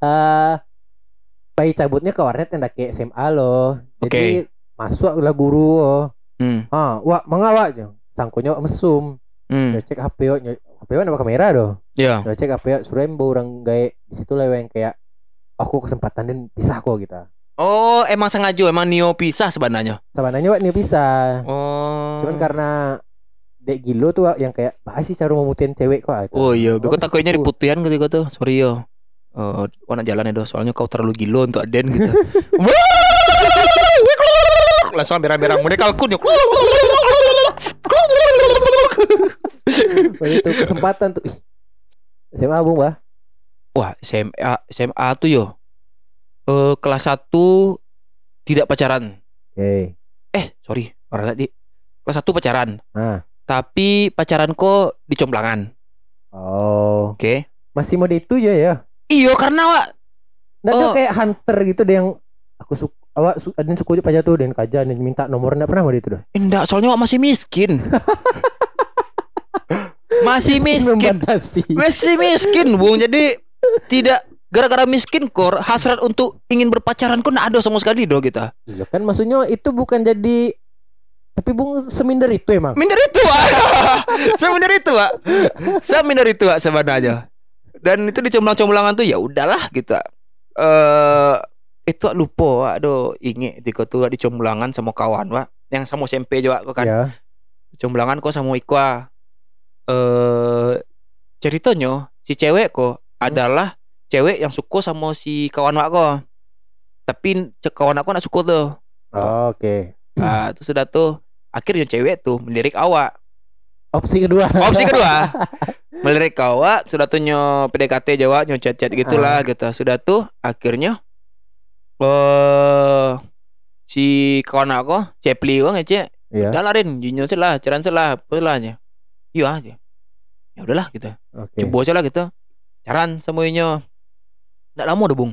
eh [LAUGHS] bayi cabutnya ke warnet yang kayak SMA loh. Jadi masuk lah guru. Oh. Hmm. Ah, wah, mangga wak jeng. Sangkonya wak mesum. Hmm. Yo cek HP yo, nyo- HP yo nama kamera doh. Ya. Yo cek HP yo, suruh orang gawe di situ lah yang kayak aku kesempatan dan pisah kok gitu. Oh, emang sengaja emang Nio pisah sebenarnya. Sabananya wak nih pisah. Oh. Cuman karena dek gilo tuh Wak, yang kayak bahas sih cara memutuin cewek kok. ah, gitu. Oh iya, Oh, beko takutnya gitu. diputihan ketika tuh. Sorry yo. Oh, warna jalan ya, soalnya kau terlalu gilo untuk Aden gitu. [LAUGHS] Langsung berang-berang mulai kalkun yuk. Oh, itu kesempatan tuh. SMA bung bah. Wah, SMA SMA tuh yo. Eh kelas 1 tidak pacaran. Oke. Eh, sorry, orang tadi. Kelas 1 pacaran. Ah. Tapi pacaran kok di comblangan. Oh. Oke. Masih mode itu aja ya. Iyo karena wak tuh Oh. kayak hunter gitu deh yang aku suka awak su ada yang suku aja tuh dan kaja dan minta nomor nggak pernah mode itu dah. enggak soalnya wak masih miskin. [LAUGHS] masih miskin. membatasi. Masih miskin, Bung. Jadi tidak gara-gara miskin kor hasrat untuk ingin berpacaran kok ada sama sekali do kita. Iya kan maksudnya itu bukan jadi tapi bung seminder itu emang. Minder itu, Wak. [LAUGHS] Seminder itu, Wak. Seminder itu, Wak, sebenarnya. Dan itu di comblang-comblangan tuh ya udahlah gitu. Eh itu Wak, lupa. Aduh, inget di tuh Wak, di comblangan sama kawan, Wak. Yang sama SMP juga kok kan. Ya. Comblangan kok sama Ikwa. Eh ceritanya si cewek kok adalah cewek yang suka sama si kawan kok. Tapi kawan aku nak suka tuh. Oh, Oke. Nah, itu sudah tuh akhirnya cewek tuh melirik awak. Opsi kedua. Opsi kedua [LAUGHS] melirik awak sudah tuh nyo PDKT Jawa nyo chat-chat gitulah gitu. Sudah tuh akhirnya eh si kawan aku Cepli kok ngece. Iya. Udah lah Rin, jinyo lah, ceran lah, apa lah aja. Iya aja. Ya udahlah gitu. Oke. Coba aja lah gitu. Caran semuanya. Nggak lama udah bung.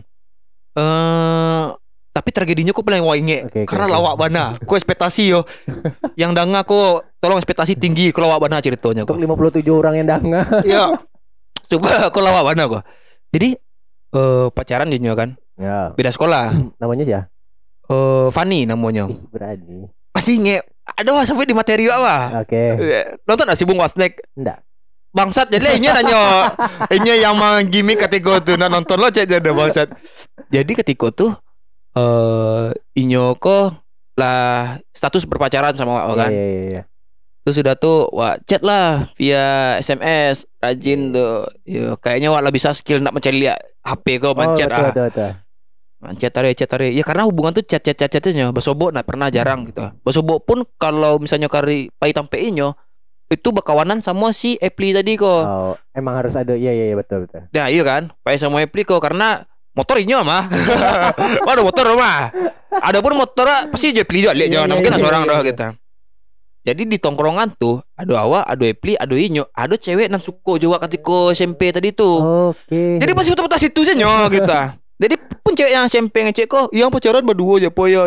Eh tapi tragedinya kok paling Oke, oke, karena oke. lawak bana. Ku ekspektasi yo. [LAUGHS] yang danga kok tolong ekspektasi tinggi ku lawak bana ceritanya Untuk kok. 57 orang yang danga. [LAUGHS] Iya. Coba aku lawak bana kok. Jadi eh pacaran dia kan. Ya. Beda sekolah. Namanya sih ya. Eh Fanny namanya. Ih, berani. Masih nge Aduh sampai di materi apa? Oke. Nonton gak sih Bung Wasnek? Enggak. Bangsat jadi ini nanya [LAUGHS] Ini yang menggimik ketika tuh nah, nonton lo cek jadi bangsat. Jadi ketika tuh eh inyo kok lah status berpacaran sama Wak kan. Iya, iya, iya. Terus sudah tuh Wak chat lah via SMS rajin tuh. Yo kayaknya Wak lah bisa skill nak mencari lihat HP kau Oh, mencet betul, ah. betul, betul. Chat tarik chat tarik. Ya karena hubungan tuh chat chat chat chatnya basobo nak pernah jarang gitu. Basobo pun kalau misalnya kari pai tampe inyo itu bakawanan sama si Epli tadi kok. Oh, emang harus ada. Iya, iya, iya, betul, betul. Nah iya kan? Pakai sama Epli kok. Karena motor inyo mah [LAUGHS] Waduh motor mah Ada pun motor Pasti dia Epli juga. Lihat Iya, jangan iya, Mungkin iya, seorang iya, doang kita Jadi di tongkrongan tuh Ada awak Ada Epli Ada inyo Ada cewek nan suko juga Ketika SMP tadi tuh. Oke. Jadi pasti foto-foto situ saja kita Jadi pun cewek yang SMP ngecek kok Yang pacaran berdua aja po ya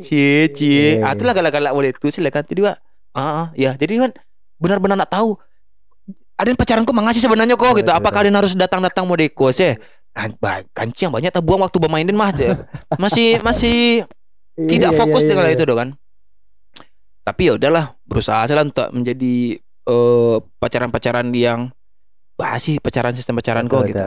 cie cie. Iya, Ah galak-galak boleh itu silakan Jadi Wak Ah ah, ya Jadi kan Benar-benar nak tahu ada pacaran kok mengasih sebenarnya kok gitu. Betul, Apakah kalian harus datang-datang mau dekos ya? Kan- Kanci yang banyak tak buang waktu bermainin mah ya. [LAUGHS] masih masih Iya, tidak iya, fokus iya, dengan iya. itu doh kan. Tapi ya udahlah berusaha aja lah untuk menjadi eh, pacaran-pacaran yang basi pacaran sistem pacaran kok gitu.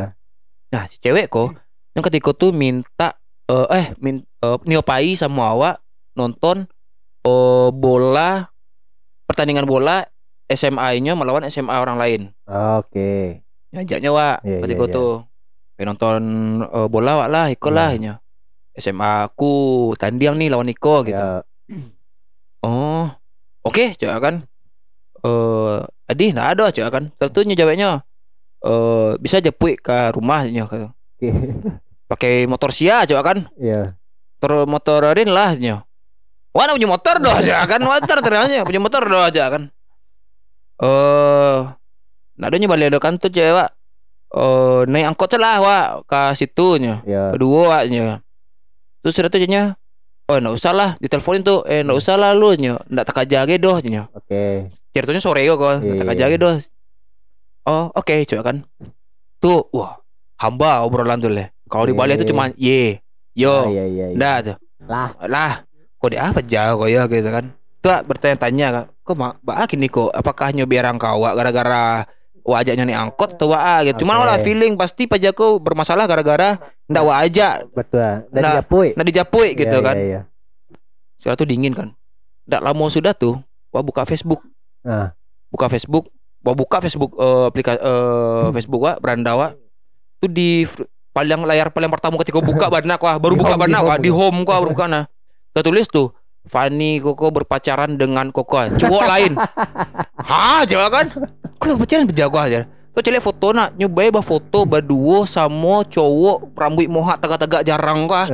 Nah si cewek kok yang ketika tuh minta eh, eh min, eh, niopai sama awak nonton eh, bola pertandingan bola SMA-nya melawan SMA orang lain. Oke. Ngajaknya wa Iya, ketika iya, iya. tuh pengen nonton eh, bola wak lah ikut lah Iya. nya. SMA aku tanding nih lawan Niko gitu. Ya. Oh, oke, coba kan. Eh, adi, nah ada coba kan. Tentunya jawabnya eh bisa jepui ke rumahnya ke Oke. [LAUGHS] pakai motor sia coba kan. Iya. Motor motorin lah nya. Wah, punya motor doh aja kan. Motor ternyata punya motor doh aja kan. Eh, nah adanya balik ada kan tuh cewek. Eh, naik angkot celah wa ke situnya. Ya. Kedua nya. Terus sudah tuh nya. Oh, enggak usah lah, diteleponin tuh. Eh, enggak usah lah lu nya. Enggak tak jage doh nya. Oke. ceritanya sore kok kok Iya, tak iya, aja iya. gitu oh oke coba kan tuh wah hamba obrolan tuh leh kalau di Bali itu cuma ye Ah, yo Iya iya iya. dah tuh Lah. lah kok dia apa jauh kok ya gitu kan tuh bertanya-tanya kok mak bak kini kok apakah nyobiar kau gara-gara wajahnya nih angkot atau wa gitu cuman Oke. orang feeling pasti pajaku bermasalah gara-gara ndak wa aja Betul. Dan Nah, Japui. ndak dijapui gitu Iya, kan Iya, iya. sudah tuh dingin kan ndak lama sudah tuh wah buka Facebook Nah. buka Facebook wah buka Facebook eh, aplikasi Hmm. Facebook wa beranda wa tuh di paling layar paling pertama ketika buka [LAUGHS] banak wah baru Di buka banak wah home. di home kok baru buka nah tertulis tuh Fanny Koko berpacaran dengan Koko. Cowok [LAUGHS] lain. Hah jawab kan? Kalau pacaran berjago aja? Tuh cile foto nak? Nyobain bah foto baduo sama cowok rambut moha tegak-tegak jarang kah?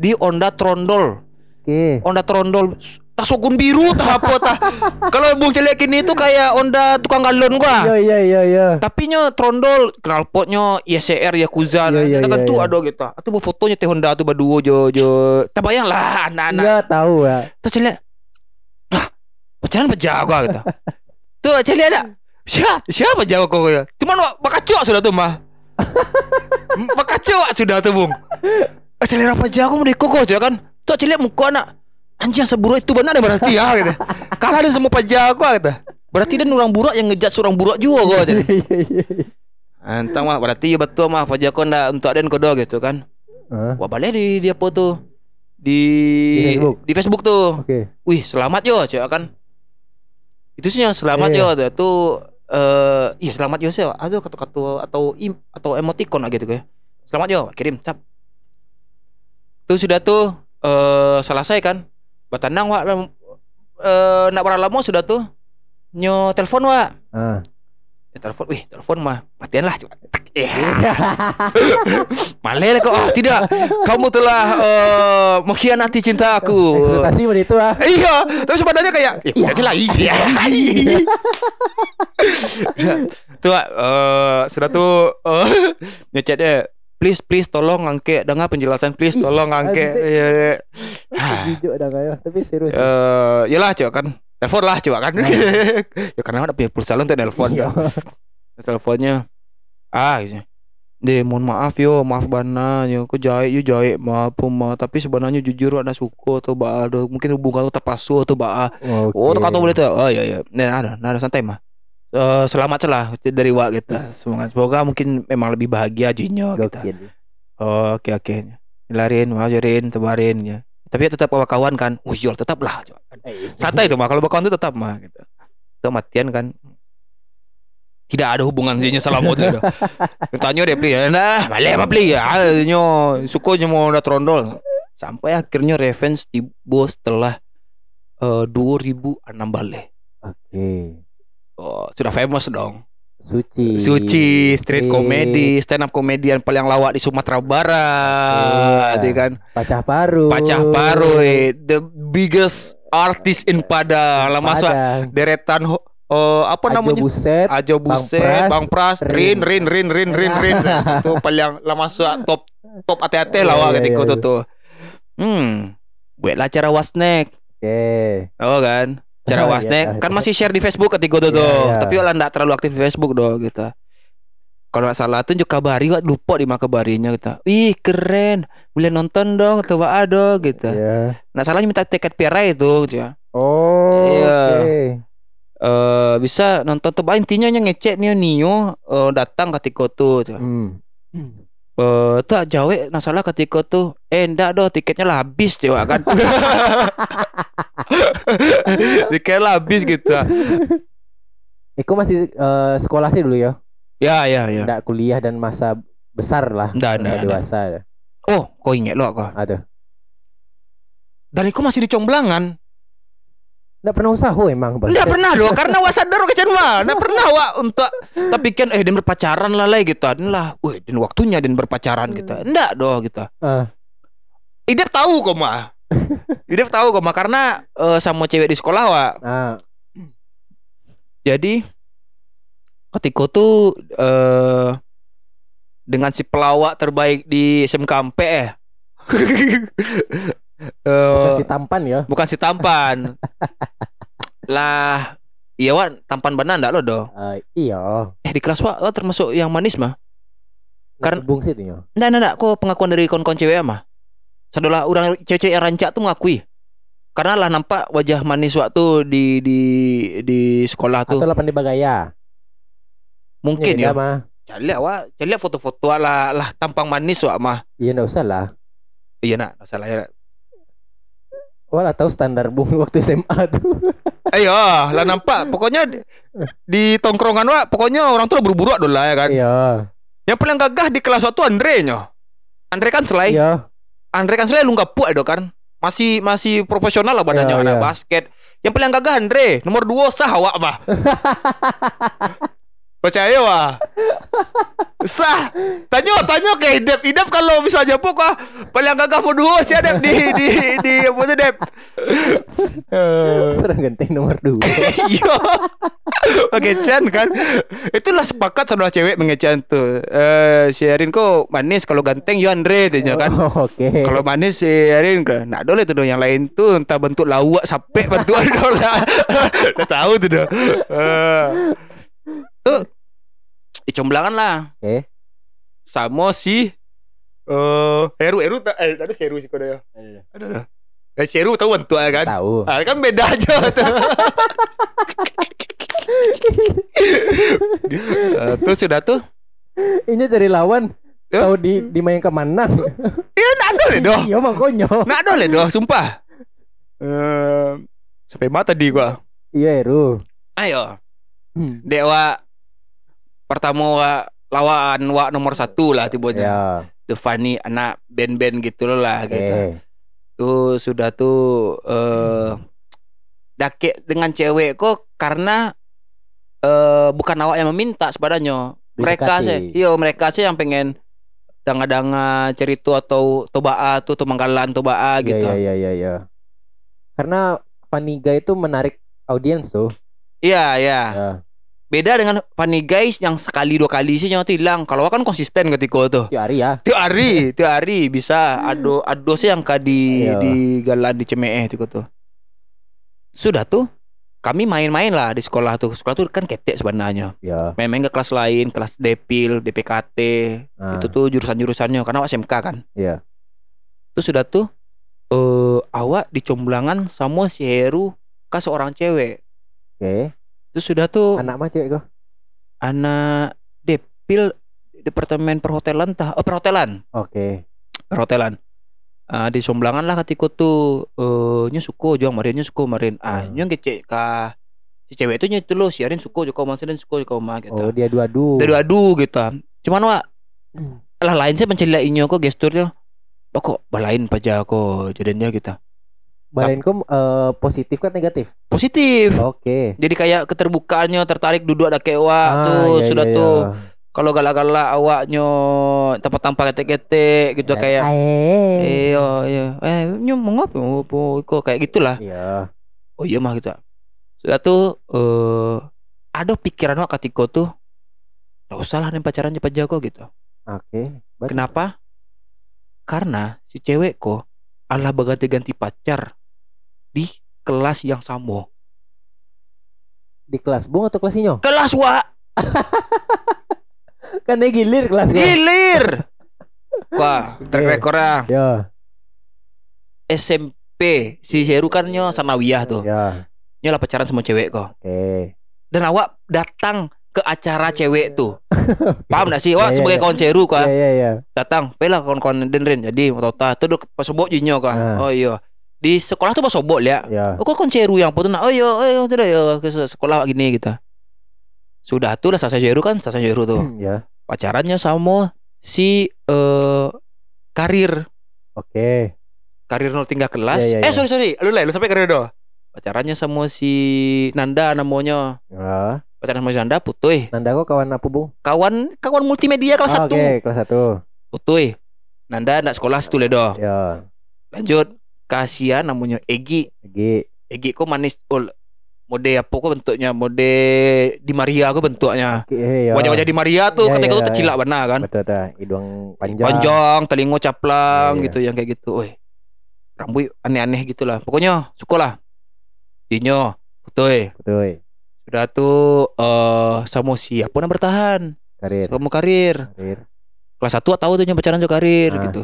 Di Honda Trondol. Oke. Honda Trondol tas sokun biru tah apa tah. [LAUGHS] Kalau bung celek ini tuh kayak Honda tukang galon gua. Iya iya iya iya. tapi nya trondol knalpotnya ISR Yakuza Iya, iya, nah, kan iya, tuh iya. ada gitu. Atau bu fotonya teh Honda tuh baduo jo jo. Tak bayang lah anak-anak. Iya tahu ya. terus celek ah pacaran pejago gitu. [LAUGHS] Tuh celek ada. Siapa siapa jago kau ya? Cuman bakacok sudah tuh mah [LAUGHS] bakacok sudah tuh bung. Ah, celek apa jago mau kok aja kan. Tuh celek muka anak anjing seburuk itu benar berarti ya gitu [LAUGHS] kalah dia semua pajago gitu berarti dia orang buruk yang ngejat seorang buruk juga kok Iya iya iya. Entah mah berarti ya betul mah pajak ndak untuk ada kodo gitu kan. Hah? Wah balik di dia foto di Di Facebook? di Facebook tuh. Oke. Wih selamat yo coba kan. Itu sih yang selamat yo tuh eh iya selamat yo sih ada kata-kata atau im atau emoticon lah gitu kayak. Selamat yo kirim tap. Tuh sudah tuh eh selesai kan. Batanang wa lam- eh nak berapa lama sudah tuh nyo telepon wa. Ah. Ya, telepon, wih telepon mah matian lah coba. Malel kok oh, tidak kamu telah eh mengkhianati cinta aku. Ekspektasi begitu itu ah. Iya, tapi sebenarnya kayak iya aja lah iya. [LAUGHS] tuh eh sudah tuh eh [LAUGHS] ngechatnya please please tolong angke. Dengar penjelasan please tolong angke. ante. Iya, iya. [LAUGHS] Ah. Jujur dah kayak tapi serius. Eh, yalah coba kan. Telepon lah coba kan. [LAUGHS] Ya karena ada punya pulsa telepon Iya. teleponnya. Ah gitu. Deh mohon maaf yo. Maaf bana yo aku jahit yo jahit. Maaf ma tapi sebenarnya jujur ada suku atau ba ada mungkin hubungan lu terpasu atau ba Oke. oh tak boleh tuh oh iya iya. Nah ada nah ada santai mah Eh, selamat celah dari wa kita semoga semoga mungkin memang lebih bahagia jinyo kita. oh, oke oke. Larin wajarin tebarin ya. Tapi tetap bawa kawan kan ujol tetap lah coba. santai itu mah kalau bawa kawan itu tetap mah gitu. Itu matian kan. Tidak ada hubungan sih selama itu tanya dia beli nah malah apa beli? Ya nyo suko nyo mau udah trondol. Sampai akhirnya revenge tiba setelah eh 2006 balik. Oke. Oh, sudah famous dong Suci. Suci, street comedy, stand up komedian paling lawak di Sumatera Barat, Iya. ya kan? Pacah baru. Pacah baru, eh, the biggest artist in Padang. Lah Padang. deretan eh, apa Ajo namanya? Buset. Ajo Bang Buset, Pras, Bang Pras, Rin, Rin, Rin, Rin, Rin, Rin. [LAUGHS] Itu paling lah masuk top top hati-hati lah Iya, iya, ketika iya. itu tuh. Hmm, buat lah cara wasnek. Oke. Oh kan Cara Oh, [LAUGHS] iya, tahu, Kan tahu. masih share di Facebook ketika itu Iya, tuh iya. Tapi lah nggak terlalu aktif di Facebook doh gitu kalau nggak salah tuh juga kabari wak lupa di mah kabarinya gitu. Wih keren, boleh nonton dong, atau wa dong gitu. Ya. Nah salahnya minta tiket piara itu, gitu ya. Oh. Iya. Oke. Eh bisa nonton tuh, intinya yang ngecek nih Nio eh, datang ketika tuh. gitu. Hmm. Eh tuh jawe nah salah ketika tuh, eh enggak doh tiketnya lah habis coba kan. [LAUGHS] Dikira lah habis gitu. Iko masih eh, sekolah sih dulu ya. Ya ya ya. Nggak kuliah dan masa besar lah. Masa nggak, dewasa. Oh, kau ingat lo kok. Ada. Dan aku masih di Comblangan. Nggak pernah usaha emang. Bang. Nggak pernah doh, [LAUGHS] karena wa sadar kecan mah. Nggak pernah wa untuk tapi kan eh dan berpacaran lah lah gitu. Lah, wih, dan waktunya dan berpacaran gitu. Nggak doh gitu. Ah. Idep tahu kok mah. [LAUGHS] Idep tahu kok mah karena eh, sama cewek di sekolah wa. Ah. Jadi ketika tuh eh dengan si pelawak terbaik di SMKMP eh. [LAUGHS] Bukan Eh, si tampan ya. bukan si tampan. [LAUGHS] lah, iya wan tampan benar ndak lo do. Eh, iya. Eh di kelas wa wa termasuk yang manis mah. Karena- Bung sih ya. Ndak ndak kok pengakuan dari kawan-kawan cewek mah. Sadolah orang cewek yang rancak tuh mengakui. Karena lah nampak wajah manis waktu di di di sekolah tuh. Atau lapan di Bagaya. Mungkin ya. mah. Cari lihat wa, cari lihat foto-foto lah lah tampang manis wa mah. Iya enggak usah lah. Iya nak, masalah ya. Nak. Walah tahu standar Bung [LAUGHS] waktu SMA tuh. Ayo, lah nampak. Pokoknya di, di tongkrongan wa, pokoknya orang tuh buru-buru dulu lah ya kan. Iya. Yang paling gagah di kelas satu Andre nyo. Andre kan selai. Iya. Andre kan selai lu nggak puas kan. Masih masih profesional lah badannya Iya, anak iya. basket. Yang paling gagah Andre, nomor dua sah awak mah. [LAUGHS] Percaya wah. Sah. Tanya tanya ke Idep. Idep kalau bisa jemput ah paling gagah dua sih Idep di di di apa tuh Dep. Eh. Orang ganteng nomor dua. [LAUGHS] Iya. Mengecehan kan. Itulah sepakat saudara cewek mengecehan tuh. Eh si Erin kok manis kalau ganteng ya Andre tanya kan. Oh, Oke. Kalau manis si Erin ke nak dole tuh dong yang lain tuh entah bentuk lawak sampai bentuk [LAUGHS] dola. Udah tahu tuh dah. Eh. Tuh dicomblangan lah Oke. sama si eh Heru Heru tak eh tadi si Heru sih kode ya. Ada ada. Eh si Heru tahu bentuk ya kan? Tahu. Ah, kan beda aja tuh. Eh, tuh sudah tuh. Ini cari lawan. Ya. Tahu di di main ke mana? Iya nak dole doh. Iya makanya. Nak dole doh, sumpah. Eh sampai mata di gua. Iya Eru. Ayo, Hmm. dewa pertama wa lawan wa nomor satu lah tibonya. Ya. The Funny anak band-band gitu loh lah Oke. gitu. Tuh sudah tuh eh dake dengan cewek kok karena eh bukan awak yang meminta sebenarnya. Mereka sih, iya mereka sih yang pengen danga-danga cerita atau tobaa tuh atau manggalan tobaa Iya gitu. iya iya iya. iya. Karena Paniga itu menarik audiens tuh. Iya, iya. Ya. Beda dengan Funny Guys yang sekali dua kali sih nyawa tuh hilang. Kalau kan konsisten ketika tuh. Tiap hari ya. Tiap hari, [LAUGHS] tiap hari bisa ado ado sih yang di Iya. di galan di Cemeeh tuh tuh. Sudah tuh kami main-main lah di sekolah tuh. Sekolah tuh kan ketek sebenarnya. Ya. Main-main ke kelas lain, kelas Depil, DPKT. Nah, Itu tuh jurusan-jurusannya karena awak SMK kan. Iya. Terus sudah tuh eh awak dicomblangan sama si Heru ke seorang cewek. Oke. Terus sudah tuh Anak mah cewek anak Depil departemen perhotelan tah oh perhotelan. Oke. perhotelan. Ah di Somblangan lah ketika tuh eh nya suko juang marin nya suko marin. Ah Hmm. nya kece ka si cewek itu nya itu loh si Arin suko joko mas dan suko joko mah gitu. Oh dia dua-dua. dari adu gitu. Cuman wa Hmm. lah lain saya mencela inyo kok gesturnya. Oh, kok balain paja kok jadinya gitu Balainkom eh, positif kan negatif? positif Oke. jadi kayak keterbukaannya tertarik duduk ada kewa Ah, tuh iya, sudah iya, tuh iya. kalau galak-galak awaknya tampak-tampak ketek-ketek gitu kayak Eh. Iya, iya. Eh, nyo mau ngapa? Mau apa? Kok kayak gitulah. Iya. Oh iya mah gitu. Sudah tuh eh ada pikiran wak ketika tuh Gak usah lah nih pacaran cepat jago gitu. Oke. Baik. Kenapa? Karena si cewek kok Allah berganti-ganti pacar di kelas yang sama. Di kelas Bung atau kelas Inyo? Kelas wa [LAUGHS] Kan dia gilir kelas gua. gilir. Wah, track recordnya Ya. SMP si Heru kan nyo sanawiyah tuh. Ya. Nyo lah pacaran sama cewek kok. Oke. dan awak datang ke acara cewek tuh. [LAUGHS] Paham gak sih? Wah, Ya, ya, sebagai ya. kawan seru Iya kah? iya iya. Datang, pela kawan-kawan denrin. Jadi, tota tuh duk pasubok jinyo kah? Ah. Oh iya. Di sekolah tuh pas sobok ya. Ya. Oh kok kon ceru yang potong oh yo ayo tidak yo ke sekolah gini gitu. Sudah tuh lah selesai ceru kan selesai ceru tuh. Ya. Pacarannya sama si eh karir Oke. karir nol tinggal kelas. Iya, iya, eh iya. sorry sorry, lu lah lu sampai karir doh. Pacarannya sama si Nanda namanya. Ya. Pacaran sama si Nanda putuy. Nanda kok kawan apa, Bung? Kawan kawan multimedia kelas Ah, satu. Oke, kelas 1. Putuy. Nanda nak sekolah situ le doh. Ya. Lanjut. Kasihan namanya Egi. Lagi. Egi kok manis ul mode apa kok bentuknya mode di Maria kok bentuknya Oke, ya. wajah-wajah di Maria tuh ketika ya, itu ya. tercilak benar kan Betul tuh, hidung panjang. panjang telingo caplang gitu yang kayak gitu Woi rambut aneh-aneh gitulah pokoknya suka lah Dinyo betul Betul. sudah tuh eh sama siapa yang bertahan Karir. kamu karir Karir. kelas satu tahu tuh yang pacaran jo karir Ah. gitu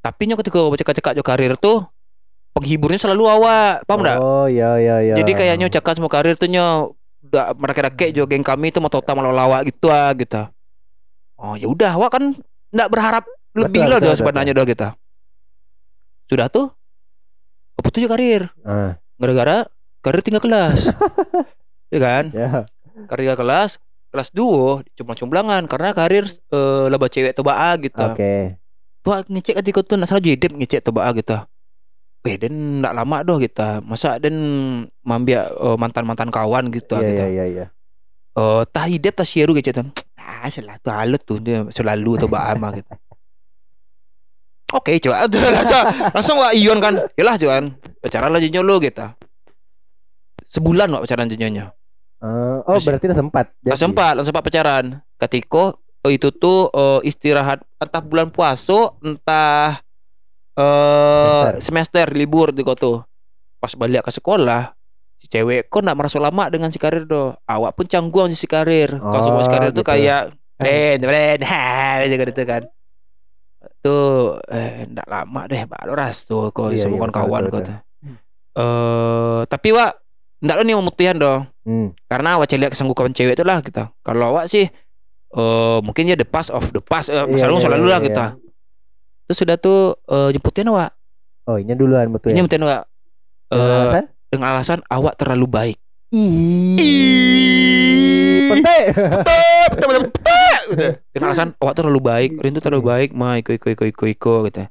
tapi nyo ketika cekak-cekak jo karir tuh penghiburnya selalu awak paham enggak Oh, ya ya ya. Jadi kayaknya cakap semua karir tuh nyo udah mereka-reka jo geng kami tuh mau total malah lawak gitu ah gitu. Oh ya udah, wah kan nggak berharap lebih Betul, lah betul, betul, sebenarnya dah kita. Sudah tuh apa tuh karir? Ah, Gara-gara karir tinggal kelas. [LAUGHS] ya kan? ya. Karir tinggal kelas, kelas 2 cumblang-cumblangan karena karir eh laba cewek tuh baa gitu. Oke. Tuh ngecek ketika tuh nak salah jedep ngecek tuh baa gitu. Weh, dan nggak lama doh kita. Masa dan mambia eh, mantan-mantan kawan gitu Iya gitu. iya iya iya. Oh, tah hidup tah sieru gitu tuh. Ah, selalu halut tuh dia selalu tuh baama gitu. Oke, coba Udah, langsung langsung wah ion kan. Yalah cuan. Pacaran lah jinyo lu gitu. Sebulan wak pacaran jinyonya. Eh, oh, Terus- berarti udah sempat. jadi. Langsung sempat, langsung sempat pacaran. Ketika oh, itu tuh eh, istirahat entah bulan puasa, entah eh semester. libur di tuh. Pas balik ke sekolah, si cewek kok nggak merasa lama dengan si karir do. Awak pun canggung si karir. Kalau Oh, semua si karir tuh gitu. kayak Ren, Ren, [LAUGHS] ha, gitu gitu kan. Tuh, eh, nggak lama deh, baru ras tuh kok Iya, semua iya, kawan kok tuh. Eh, tapi wak, nggak lo nih memutihan dong Hmm. karena awak lihat kesanggupan cewek itu lah kita kalau awak sih eh mungkin ya the past of the past eh, Iya, selalu iya, selalu iya, lah iya. kita terus sudah tuh eh, jemputin awak Oh, ini duluan betul ya. jemputin awak Dengan Eh, alasan? dengan alasan awak terlalu baik Ih. Pete. [LAUGHS] dengan alasan awak terlalu baik Rin tuh terlalu baik mah iko iko iko iko iko gitu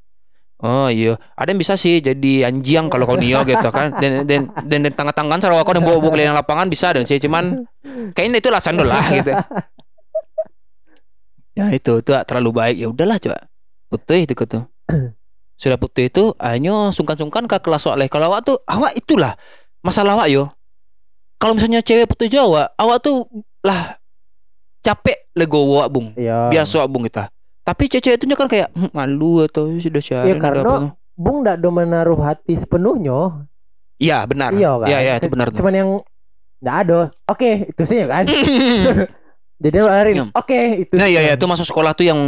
Oh iya, ada yang bisa sih jadi anjing kalau kau nio gitu kan. Dan dan dan, dan tangan-tangan sarwa kau dan bawa-bawa keliling lapangan bisa dan sih cuman kayaknya itu alasan dulu lah gitu. [LAUGHS] Ya itu tuh terlalu baik ya udahlah coba. Putih itu tuh. [CLEARS THROAT] Sudah putih itu hanya sungkan-sungkan ke kelas soalnya kalau awak tuh awak itulah masalah awak yo. Kalau misalnya cewek putih Jawa, awak tuh lah capek legowo awak bung. Iya. Biasa awak bung kita. Tapi cewek itu kan kayak "Hmm, malu atau sudah siaran. Iya, udah karena apa." Bung ndak do menaruh hati sepenuhnya. Iya benar. Iya kan? Iya iya itu benar. tuh. Cuman yang nggak ada. Oke, itu sih ya kan. [LAUGHS] Jadi larin. Iya. Oke, itu. Nah iya iya itu masuk sekolah tuh yang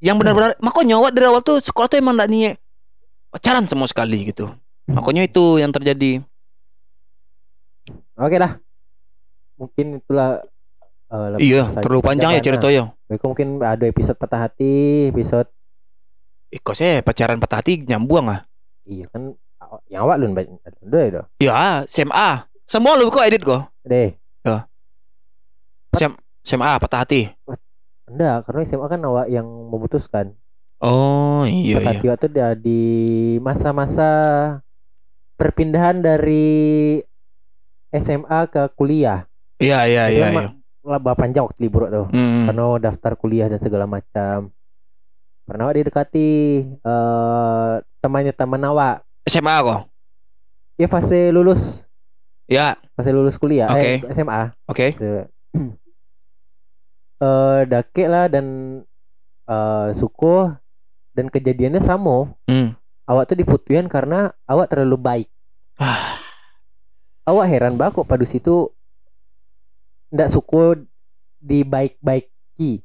yang benar-benar makanya awak dari awal tuh sekolah tuh emang enggak niat pacaran sama sekali gitu. Makanya itu yang terjadi. Oke lah. Mungkin itulah lebih Iya, terlalu panjang ya ceritanya. Itu mungkin ada episode patah hati, episode Eh, kok saya pacaran patah hati nyambung ah? iya kan yang awak lu udah itu. Ya, SMA. Semua lu kok edit kok. Deh. SMA patah hati. Enggak, karena SMA kan awak yang memutuskan. Oh iya patah iya. hati waktu dia di masa-masa perpindahan dari SMA ke kuliah. Iya iya iya. kan iya. Laba panjang waktu libur tuh. Hmm. Karena daftar kuliah dan segala macam. Pernah awak didekati eh temannya teman awak. SMA kok. Ya fase lulus, Ya, fase lulus kuliah, eh Oke. SMA. oke. Se- [CLEARS THROAT] Eh dake lah dan eh suku dan kejadiannya sama. Hmm. Awak tuh diputuin karena awak terlalu baik. Ah. Awak heran banget kok pada situ ndak suku di baik-baiki.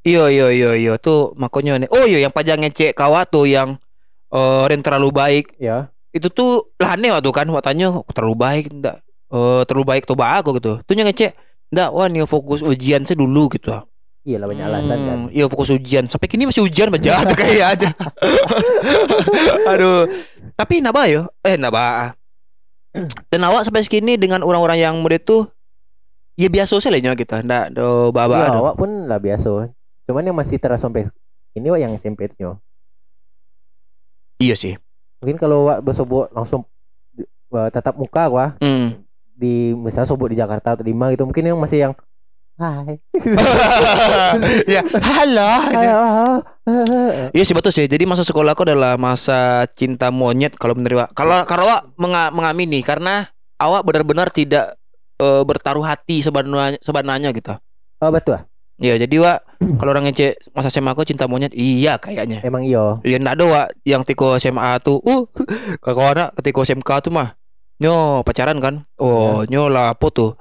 Iya iya iya iya tuh makanya nih. Oh iya yang pajang ngecek kawa tuh yang eh Ren terlalu baik. Ya. Itu tuh lah aneh waktu kan watanya "Kok terlalu baik enggak eh terlalu baik tuh aku gitu. Tuh ngecek enggak wah nih fokus ujian saya dulu gitu. Iyalah banyak alasan kan. Hmm, Iya fokus ujian Sampai kini masih ujian baca tuh [LAUGHS] kayak aja Aduh Tapi naba yo Eh naba [CLEARS THROAT] Dan awak sampai segini dengan orang-orang yang muda itu Ya biasa saja lah kita Nggak do baba Ya, awak pun lah biasa. Cuman yang masih terasa sampai ini wak yang SMP itu. Iya sih Mungkin kalau wak bersobok langsung uh, tatap muka wah hmm. Di misalnya sobok di Jakarta atau di mana gitu mungkin yang masih yang hai [LAUGHS] ya halo Iya sih betul sih. Jadi masa sekolah aku adalah masa cinta monyet kalau menurut Wak. Kalau kalau awak menga- mengamini karena awak benar-benar tidak eh, bertaruh hati sebenarnya sebenarnya gitu. oh betul ah? Ya jadi Wak kalau orang ngece masa SMA aku cinta monyet iya kayaknya. emang iyo Ya ndak ada Wak yang tiko SMA tuh uh [LAUGHS] kalau anak ketika SMK tuh mah nyo pacaran kan. Oh nyo lah apa tuh?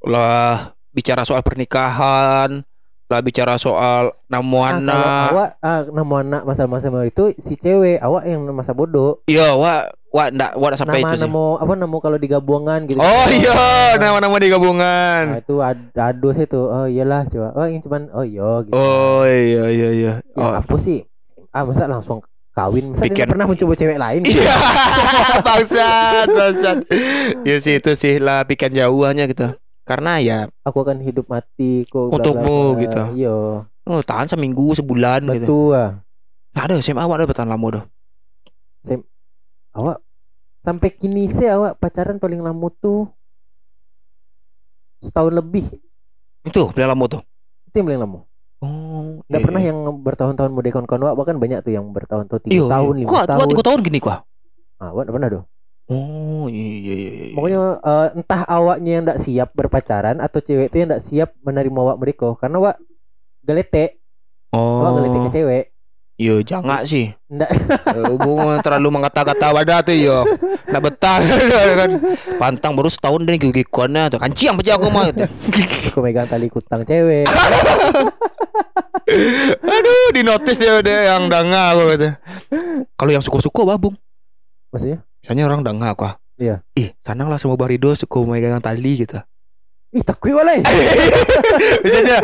Lah bicara soal pernikahan, lah bicara soal namu Ah, anak. awak ah, nama anak masa-masa itu si cewek awak yang masa bodoh Iya, wak, wak ndak, wak ndak sampai nama itu sih. nama apa nama kalau digabungan gitu Oh iya, Ah. nama-nama di Nah, itu ad- aduh itu oh iyalah coba oh yang cuman oh iya gitu Oh iya iya iya. ya, Oh. apa sih ah masa langsung kawin masa nggak pernah mencoba cewek lain Iya, [LAUGHS] bangsat, bangsat. Ya sih itu sih lah pikiran jauhannya gitu. Karena ya, aku akan hidup mati kok Untukmu, bla. gitu. iya oh tahan seminggu, sebulan gitu. betul ah. Nah, ada SMA awak ada bertahan lama dah. awak sampai kini sih awak pacaran paling lama tuh setahun lebih Itu paling lama tuh. itu yang paling lama Oh, nggak pernah yang bertahun-tahun mau kawan-kawan awak bahkan banyak tuh yang bertahun-tahun tiga tahun lima tahun kuat tiga tahun gini kuah. ah nggak pernah tuh Oh iya iya iya. iya. pokoknya eh, entah awaknya yang tidak siap berpacaran atau cewek itu yang tidak siap menerima awak mereka karena awak gelete oh. awak gelete ke cewek Yo jangan sih. Ndak. Eh, Hubungan terlalu mengata-kata wadah tuh yo. Nak betah [LAUGHS] kan. Pantang baru setahun dan gigi kuannya tuh kancing pecah aku mah. gitu. aku megang tali kutang cewek [LAUGHS] Aduh, di notice dia dia yang danga aku gitu. Kalau yang suka-suka babung. maksudnya Misalnya orang danga aku. ah. Iya. Ih, sanang lah semua barido suka megang tali gitu. Ih takwi walai [LAUGHS] Misalnya,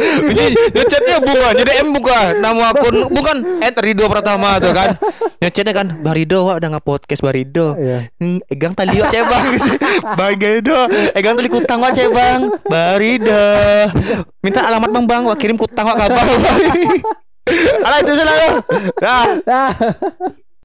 ngechatnya bunga, jadi M buka nama akun bukan Ed Rido Pratama tuh kan. Ngechatnya kan Barido, wah udah nggak podcast Barido. Iya. Hmm, egang tali wak cebang [LAUGHS] Barido Egang tali kutang wak cebang Barido Minta alamat bang bang. Wak kirim kutang wak kabar [LAUGHS] Alah itu selalu Dah Ah.